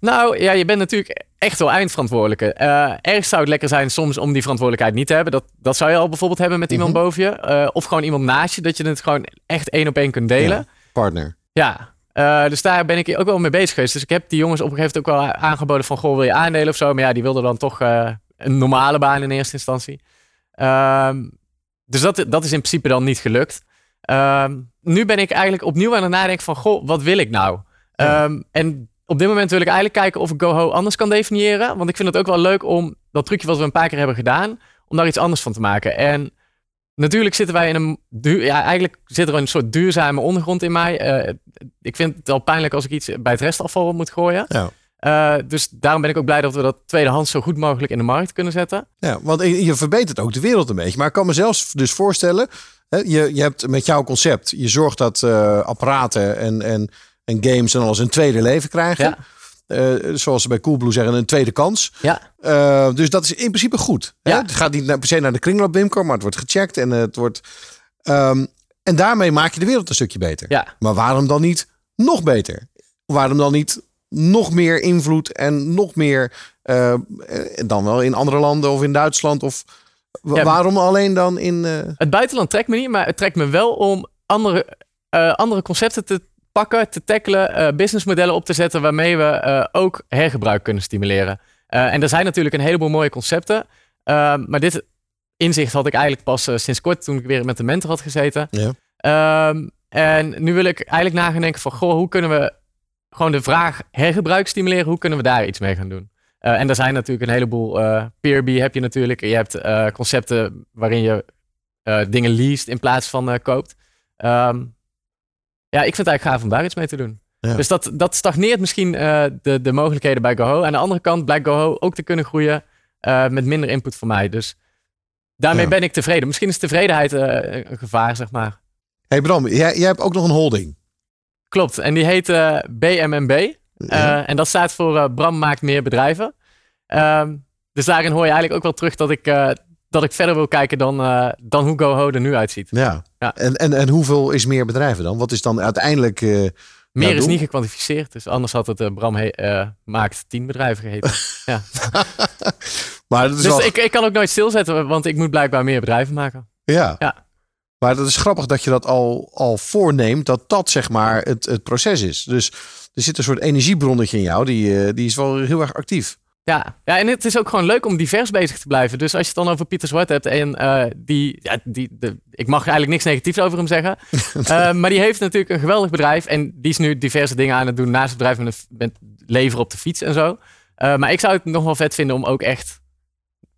Nou ja, je bent natuurlijk echt wel eindverantwoordelijke. Eh ergens zou het lekker zijn soms om die verantwoordelijkheid niet te hebben. Dat, dat zou je al bijvoorbeeld hebben met iemand Mhm. boven je. Eh, of gewoon iemand naast je, dat je het gewoon echt één op één kunt delen. Ja, partner? Ja, eh, dus daar ben ik ook wel mee bezig geweest. Dus ik heb die jongens op een gegeven moment ook wel aangeboden van... Goh, wil je aandelen of zo? Maar ja, die wilden dan toch een normale baan in eerste instantie. Ehm, dus dat, dat is in principe dan niet gelukt. Ehm, nu ben ik eigenlijk opnieuw aan het nadenken van... Goh, wat wil ik nou? Ja. Ehm, en op dit moment wil ik eigenlijk kijken of ik GoHo anders kan definiëren. Want ik vind het ook wel leuk om dat trucje wat we een paar keer hebben gedaan... om daar iets anders van te maken. En natuurlijk zitten wij in een... duur- ja, eigenlijk zit er een soort duurzame ondergrond in mij. Eh, ik vind het al pijnlijk als ik iets bij het restafval moet gooien. Ja. Eh, dus daarom ben ik ook blij dat we dat tweedehands zo goed mogelijk in de markt kunnen zetten. Ja, want je verbetert ook de wereld een beetje. Maar ik kan me zelfs dus voorstellen, hè, je, je hebt met jouw concept, je zorgt dat eh, apparaten en, en, en games en alles een tweede leven krijgen. Ja. Eh, zoals ze bij Coolblue zeggen, een tweede kans. Ja, Eh, dus dat is in principe goed. Hè? Ja. Het gaat niet per se naar de kringloop Wimco, maar het wordt gecheckt en het wordt. ehm, en daarmee maak je de wereld een stukje beter. ja. Maar waarom dan niet nog beter? Waarom dan niet nog meer invloed en nog meer, eh, dan wel in andere landen of in Duitsland? Of Ja. waarom alleen dan in... Het buitenland trekt me niet, maar het trekt me wel om andere, andere concepten te pakken, te tackelen, eh, businessmodellen op te zetten waarmee we eh, ook hergebruik kunnen stimuleren. Eh, en er zijn natuurlijk een heleboel mooie concepten. eh, maar dit inzicht had ik eigenlijk pas sinds kort toen ik weer met de mentor had gezeten. Ja. Ehm, en nu wil ik eigenlijk na gaan denken van, goh, hoe kunnen we gewoon de vraag hergebruik stimuleren? Hoe kunnen we daar iets mee gaan doen? En er zijn natuurlijk een heleboel, Peerby heb je natuurlijk. Je hebt concepten waarin je dingen leest in plaats van koopt. Ehm, ja, ik vind het eigenlijk gaaf om daar iets mee te doen. Ja. Dus dat, dat stagneert misschien eh, de, de mogelijkheden bij GoHo. Aan de andere kant blijkt GoHo ook te kunnen groeien eh, met minder input voor mij. Dus daarmee Ja. ben ik tevreden. Misschien is tevredenheid eh, een gevaar, zeg maar. hey Bram, jij, jij hebt ook nog een holding. Klopt. En die heet BMMB. Ja. En dat staat voor Bram maakt meer bedrijven. Ehm, dus daarin hoor je eigenlijk ook wel terug dat ik, dat ik verder wil kijken dan, eh, dan hoe GoHo er nu uitziet. Ja. Ja. En, en, en hoeveel is meer bedrijven dan? Wat is dan uiteindelijk... eh, Meer Nou, is niet gekwantificeerd. Dus anders had het eh, Bram he- maakt tien bedrijven geheten. *laughs* ja. *laughs* maar dat is Dus wel... ik, ik kan ook nooit stilzetten, want ik moet blijkbaar meer bedrijven maken. Ja. Ja. Maar dat is grappig dat je dat al, al voorneemt, dat dat zeg maar het, het proces is. Dus er zit een soort energiebronnetje in jou, die, die is wel heel erg actief. Ja. ja, en het is ook gewoon leuk om divers bezig te blijven. Dus als je het dan over Pieter Zwart hebt en eh, die, ja, die de, ik mag eigenlijk niks negatiefs over hem zeggen. *laughs* Eh, maar die heeft natuurlijk een geweldig bedrijf en die is nu diverse dingen aan het doen naast het bedrijf met, leveren op de fiets en zo. Eh, maar ik zou het nog wel vet vinden om ook echt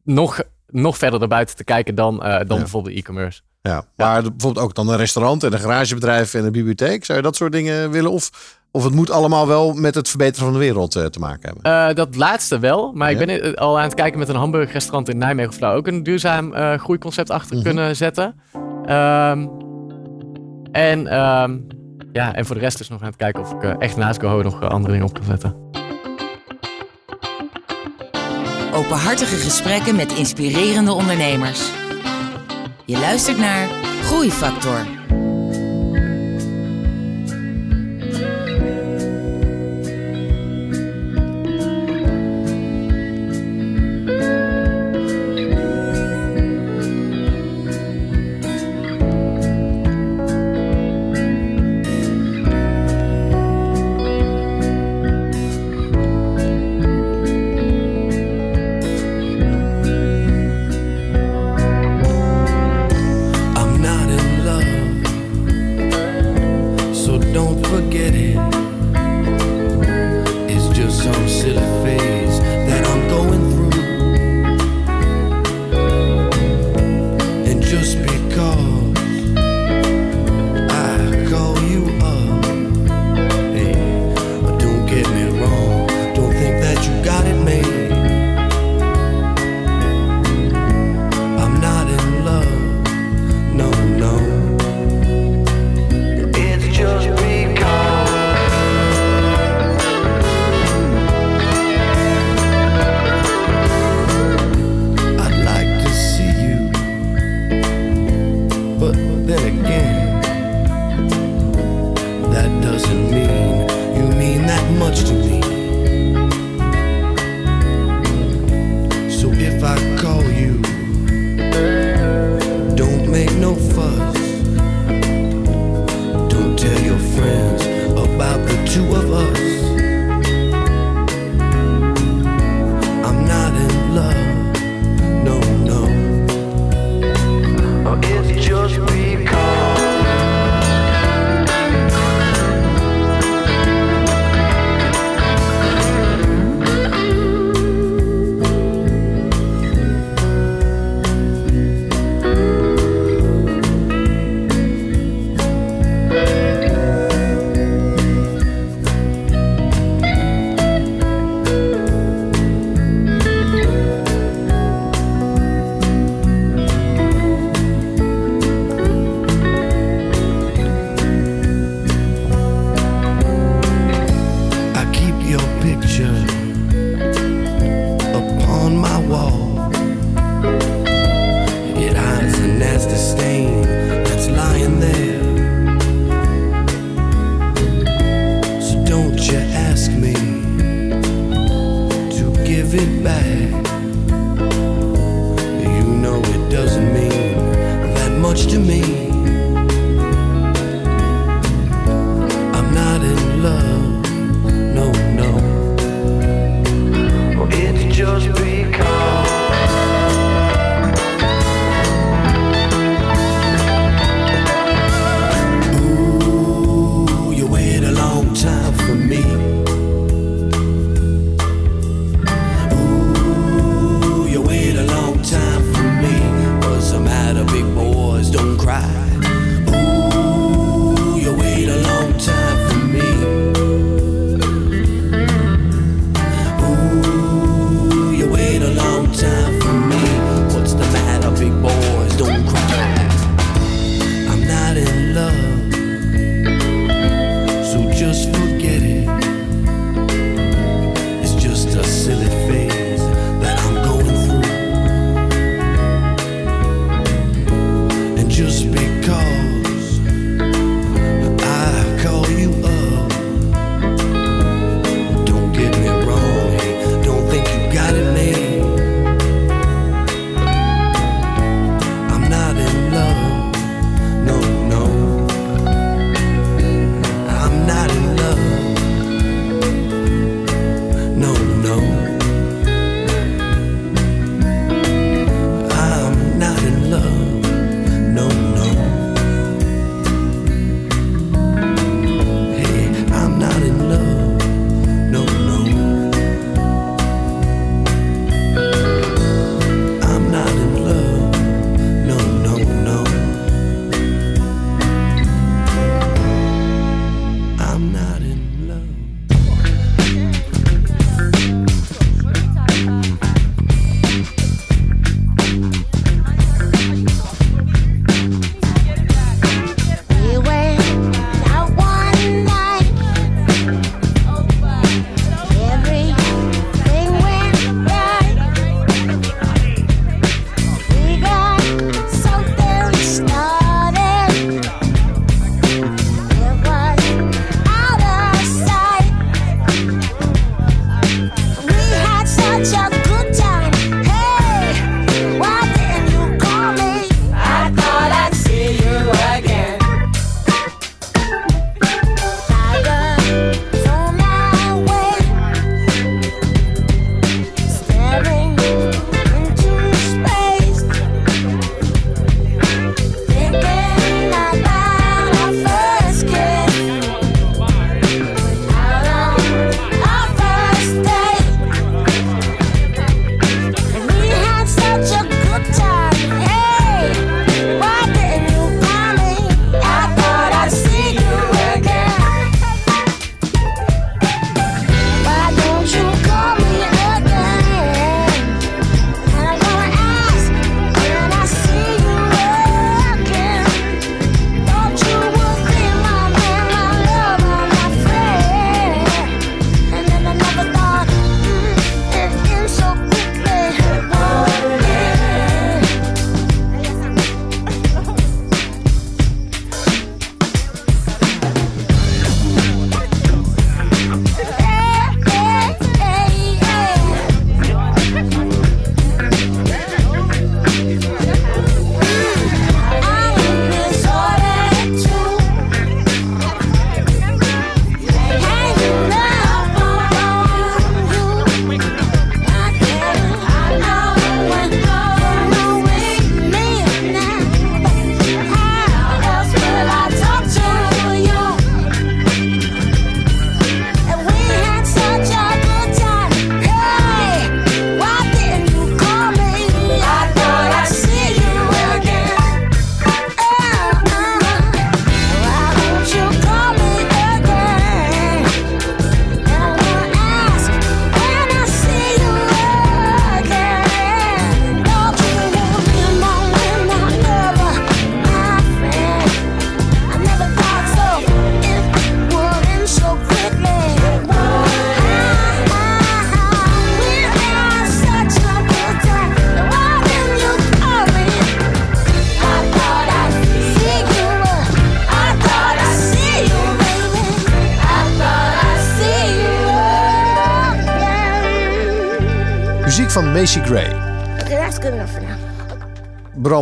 nog, nog verder erbuiten te kijken dan, dan Ja. bijvoorbeeld e-commerce. Ja. Maar bijvoorbeeld ook dan een restaurant en een garagebedrijf en een bibliotheek. Zou je dat soort dingen willen? Of, of het moet allemaal wel met het verbeteren van de wereld eh, te maken hebben? Eh, dat laatste wel, maar ik Ja. ben eh, al aan het kijken met een hamburgerrestaurant in Nijmegen of we daar ook een duurzaam eh, groeiconcept achter Mhm. kunnen zetten. Ehm, en, ehm, ja, en voor de rest dus nog aan het kijken of ik echt naast GoHo nog andere dingen op kan zetten. Openhartige gesprekken met inspirerende ondernemers. Je luistert naar Groeifactor.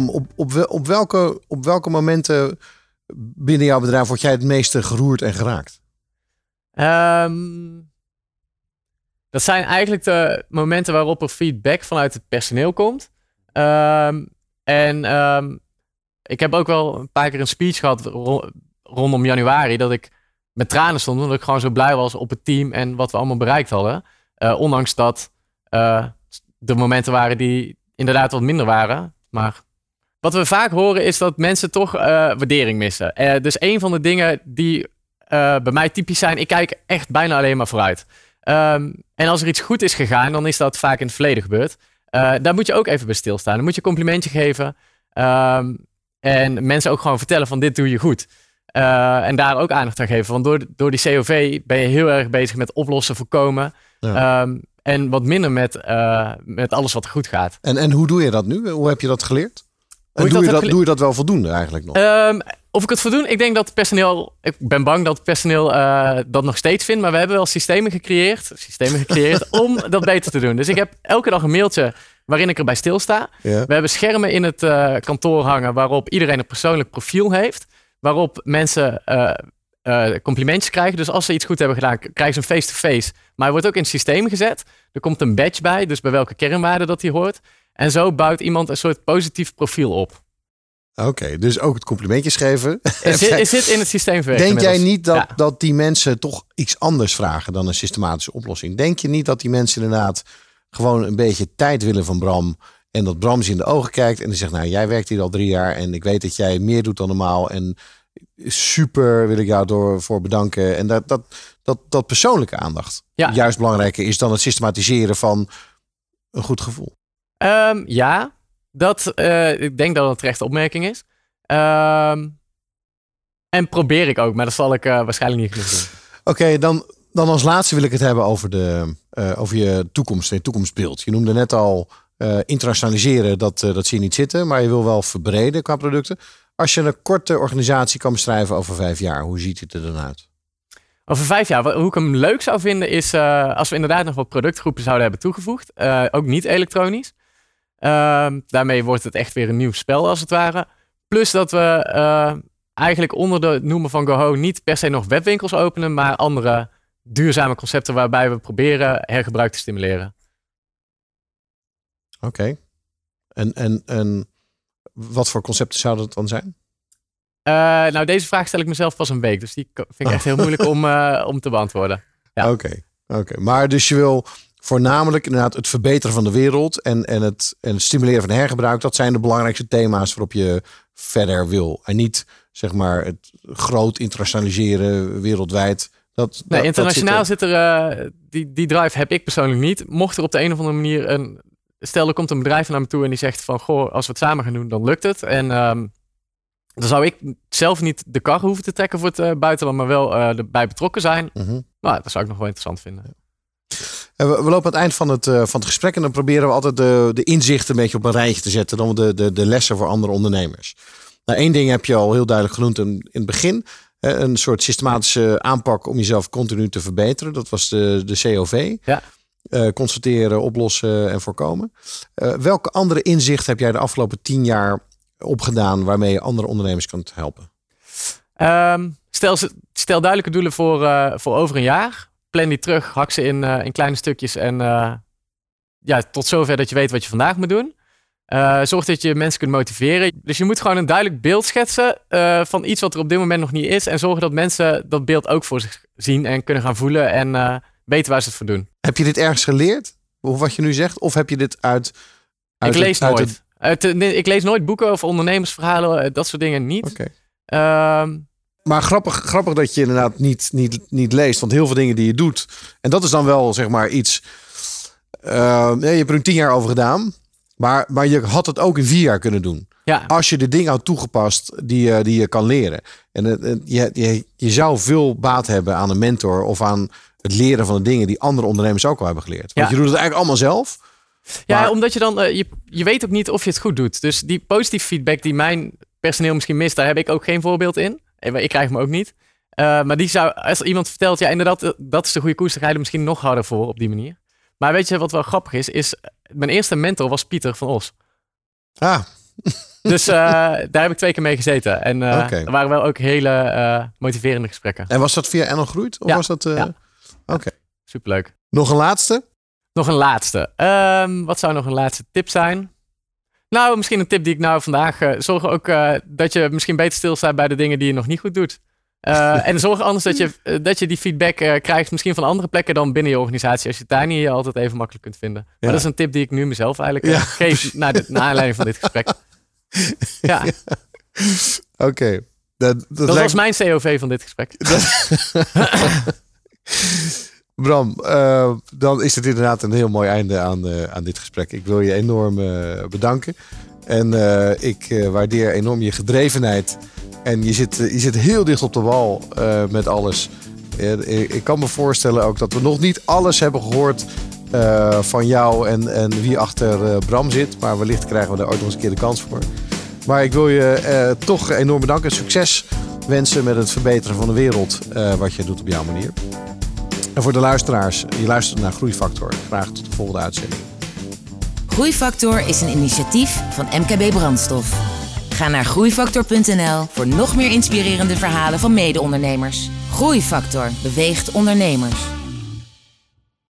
Op, op, op, welke, op welke momenten binnen jouw bedrijf word jij het meeste geroerd en geraakt? Ehm, dat zijn eigenlijk de momenten waarop er feedback vanuit het personeel komt. Ehm, en ehm, ik heb ook wel een paar keer een speech gehad ro- rondom januari. Dat ik met tranen stond. Omdat ik gewoon zo blij was op het team en wat we allemaal bereikt hadden. Eh, ondanks dat eh de momenten waren die inderdaad wat minder waren. Maar wat we vaak horen is dat mensen toch eh, waardering missen. Eh, dus een van de dingen die eh, bij mij typisch zijn, ik kijk echt bijna alleen maar vooruit. Ehm, en als er iets goed is gegaan, dan is dat vaak in het verleden gebeurd. Daar moet je ook even bij stilstaan. Dan moet je een complimentje geven. Ehm, en mensen ook gewoon vertellen van dit doe je goed. En daar ook aandacht aan geven. Want door, door die COV ben je heel erg bezig met oplossen, voorkomen. Ja. Ehm, en wat minder met, met alles wat goed gaat. En, en hoe doe je dat nu? Hoe heb je dat geleerd? Doe, dat je dat, doe je dat wel voldoende eigenlijk nog? Ehm, of ik het voldoen? Ik denk dat personeel. Ik ben bang dat personeel eh, dat nog steeds vindt. Maar we hebben wel systemen gecreëerd. Systemen gecreëerd *laughs* om dat beter te doen. Dus ik heb elke dag een mailtje waarin ik erbij stilsta. We hebben schermen in het eh, kantoor hangen waarop iedereen een persoonlijk profiel heeft. Waarop mensen eh, complimentjes krijgen. Dus als ze iets goed hebben gedaan, krijgen ze een face-to-face. Maar hij wordt ook in het systeem gezet. Er komt een badge bij, dus bij welke kernwaarde dat hij hoort. En zo bouwt iemand een soort positief profiel op. Oké, dus ook het complimentjes geven. Is zit in het *laughs* systeem verwerkt Denk jij niet dat, Ja. dat die mensen toch iets anders vragen dan een systematische oplossing? Denk je niet dat die mensen inderdaad gewoon een beetje tijd willen van Bram? En dat Bram ze in de ogen kijkt en die zegt, nou jij werkt hier al drie jaar en ik weet dat jij meer doet dan normaal. En super wil ik jou door voor bedanken. En dat, dat, dat, dat persoonlijke aandacht Ja. juist belangrijker is dan het systematiseren van een goed gevoel. Ehm, ja, dat, eh, ik denk dat het een terechte opmerking is. Ehm, en probeer ik ook, maar dat zal ik eh, waarschijnlijk niet genoeg doen. Oké, dan, dan als laatste wil ik het hebben over, de, eh, over je toekomst en je toekomstbeeld. Je noemde net al internationaliseren, dat, dat zie je niet zitten, maar je wil wel verbreden qua producten. Als je een korte organisatie kan beschrijven over vijf jaar, hoe ziet het er dan uit? Over vijf jaar, hoe ik hem leuk zou vinden, is als we inderdaad nog wat productgroepen zouden hebben toegevoegd. ook niet elektronisch. Ehm, daarmee wordt het echt weer een nieuw spel, als het ware. Plus dat we eh, eigenlijk onder de noemen van GoHo niet per se nog webwinkels openen, maar andere duurzame concepten waarbij we proberen hergebruik te stimuleren. Oké. En, en, en wat voor concepten zouden het dan zijn? Eh, nou, deze vraag stel ik mezelf pas een week. Dus die vind ik echt heel moeilijk om, *laughs* eh, om te beantwoorden. Ja. Oké, oké. Maar dus je wil voornamelijk inderdaad het verbeteren van de wereld en, en, het, en het stimuleren van hergebruik. Dat zijn de belangrijkste thema's waarop je verder wil. En niet zeg maar het groot internationaliseren wereldwijd. Dat, Nee, dat internationaal zit zit er, eh, die, die drive heb ik persoonlijk niet. Mocht er op de een of andere manier een, stel er komt een bedrijf naar me toe en die zegt van, goh, als we het samen gaan doen, dan lukt het. En ehm, dan zou ik zelf niet de kar hoeven te trekken voor het eh, buitenland, maar wel eh, erbij betrokken zijn. Mhm. Nou, dat zou ik nog wel interessant vinden. We, we lopen aan het eind van het, eh, van het gesprek en dan proberen we altijd de, de inzichten een beetje op een rijtje te zetten. Dan de, de, de lessen voor andere ondernemers. Nou, één ding heb je al heel duidelijk genoemd in, in het begin. Eh, Een soort systematische aanpak om jezelf continu te verbeteren. Dat was de, de COV. Ja. Eh, constateren, oplossen en voorkomen. Welke andere inzicht heb jij de afgelopen tien jaar opgedaan waarmee je andere ondernemers kunt helpen? Ehm, stel, stel duidelijke doelen voor, voor over een jaar. Plan die terug, hak ze in, eh, in kleine stukjes en eh, ja, tot zover dat je weet wat je vandaag moet doen. Eh, zorg dat je mensen kunt motiveren. Dus je moet gewoon een duidelijk beeld schetsen van iets wat er op dit moment nog niet is. En zorgen dat mensen dat beeld ook voor zich zien en kunnen gaan voelen en weten waar ze het voor doen. Heb je dit ergens geleerd? Of wat je nu zegt? Of heb je dit uit... uit ik het- lees uit nooit. het- Uit de- nee, ik lees nooit boeken over ondernemersverhalen, dat soort dingen niet. Oké. Ehm, Maar grappig, grappig dat je inderdaad niet, niet, niet leest. Want heel veel dingen die je doet. En dat is dan wel zeg maar iets. eh, nee, je hebt er tien jaar over gedaan. Maar, maar je had het ook in vier jaar kunnen doen. ja, Als je de dingen had toegepast die, je- die je kan leren. En het- het- je, je, je zou veel baat hebben aan een mentor. Of aan het leren van de dingen die andere ondernemers ook al hebben geleerd. Want Ja. je doet het eigenlijk allemaal zelf. Ja, Maar- omdat je dan, eh, je, je weet ook niet of je het goed doet. Dus die positieve feedback die mijn personeel misschien mist, daar heb ik ook geen voorbeeld in. Eh, Ik krijg hem ook niet. Eh, maar die zou, als iemand vertelt, ja, inderdaad, eh, dat is de goede koers, dan ga je er misschien nog harder voor op die manier. Maar weet je wat wel grappig is, is mijn eerste mentor was Pieter van Os. Ah, *laughs* Dus *laughs* daar heb ik twee keer mee gezeten. En er waren wel ook hele motiverende gesprekken. en was dat via Enel Groeit? Of Ja, was dat... ja. Oké. Superleuk. Nog een laatste? Nog een laatste. Ehm, wat zou nog een laatste tip zijn? Nou, misschien een tip die ik nou vandaag... eh, zorg ook eh, dat je misschien beter stilstaat bij de dingen die je nog niet goed doet. Eh, en zorg anders dat je, dat je die feedback krijgt, misschien van andere plekken dan binnen je organisatie, als je het daar niet altijd even makkelijk kunt vinden. Maar dat is een tip die ik nu mezelf eigenlijk Ja. geef, naar, de, naar aanleiding van dit gesprek. *laughs* Ja, Oké. Dat, dat, dat lijkt was mijn COV van dit gesprek. *laughs* *laughs* Bram, eh, dan is het inderdaad een heel mooi einde aan, eh, aan dit gesprek. Ik wil je enorm eh, bedanken. En ik waardeer enorm je gedrevenheid. En je zit, je zit heel dicht op de wal met alles. Ik, kan me voorstellen ook dat we nog niet alles hebben gehoord eh, van jou en, en wie achter Bram zit. Maar wellicht krijgen we daar ook nog eens een keer de kans voor. Maar ik wil je toch enorm bedanken. Succes wensen met het verbeteren van de wereld. wat je doet op jouw manier. En voor de luisteraars, je luistert naar Groeifactor. Graag tot de volgende uitzending. Groeifactor is een initiatief van MKB Brandstof. Ga naar groeifactor.nl voor nog meer inspirerende verhalen van mede-ondernemers. Groeifactor beweegt ondernemers.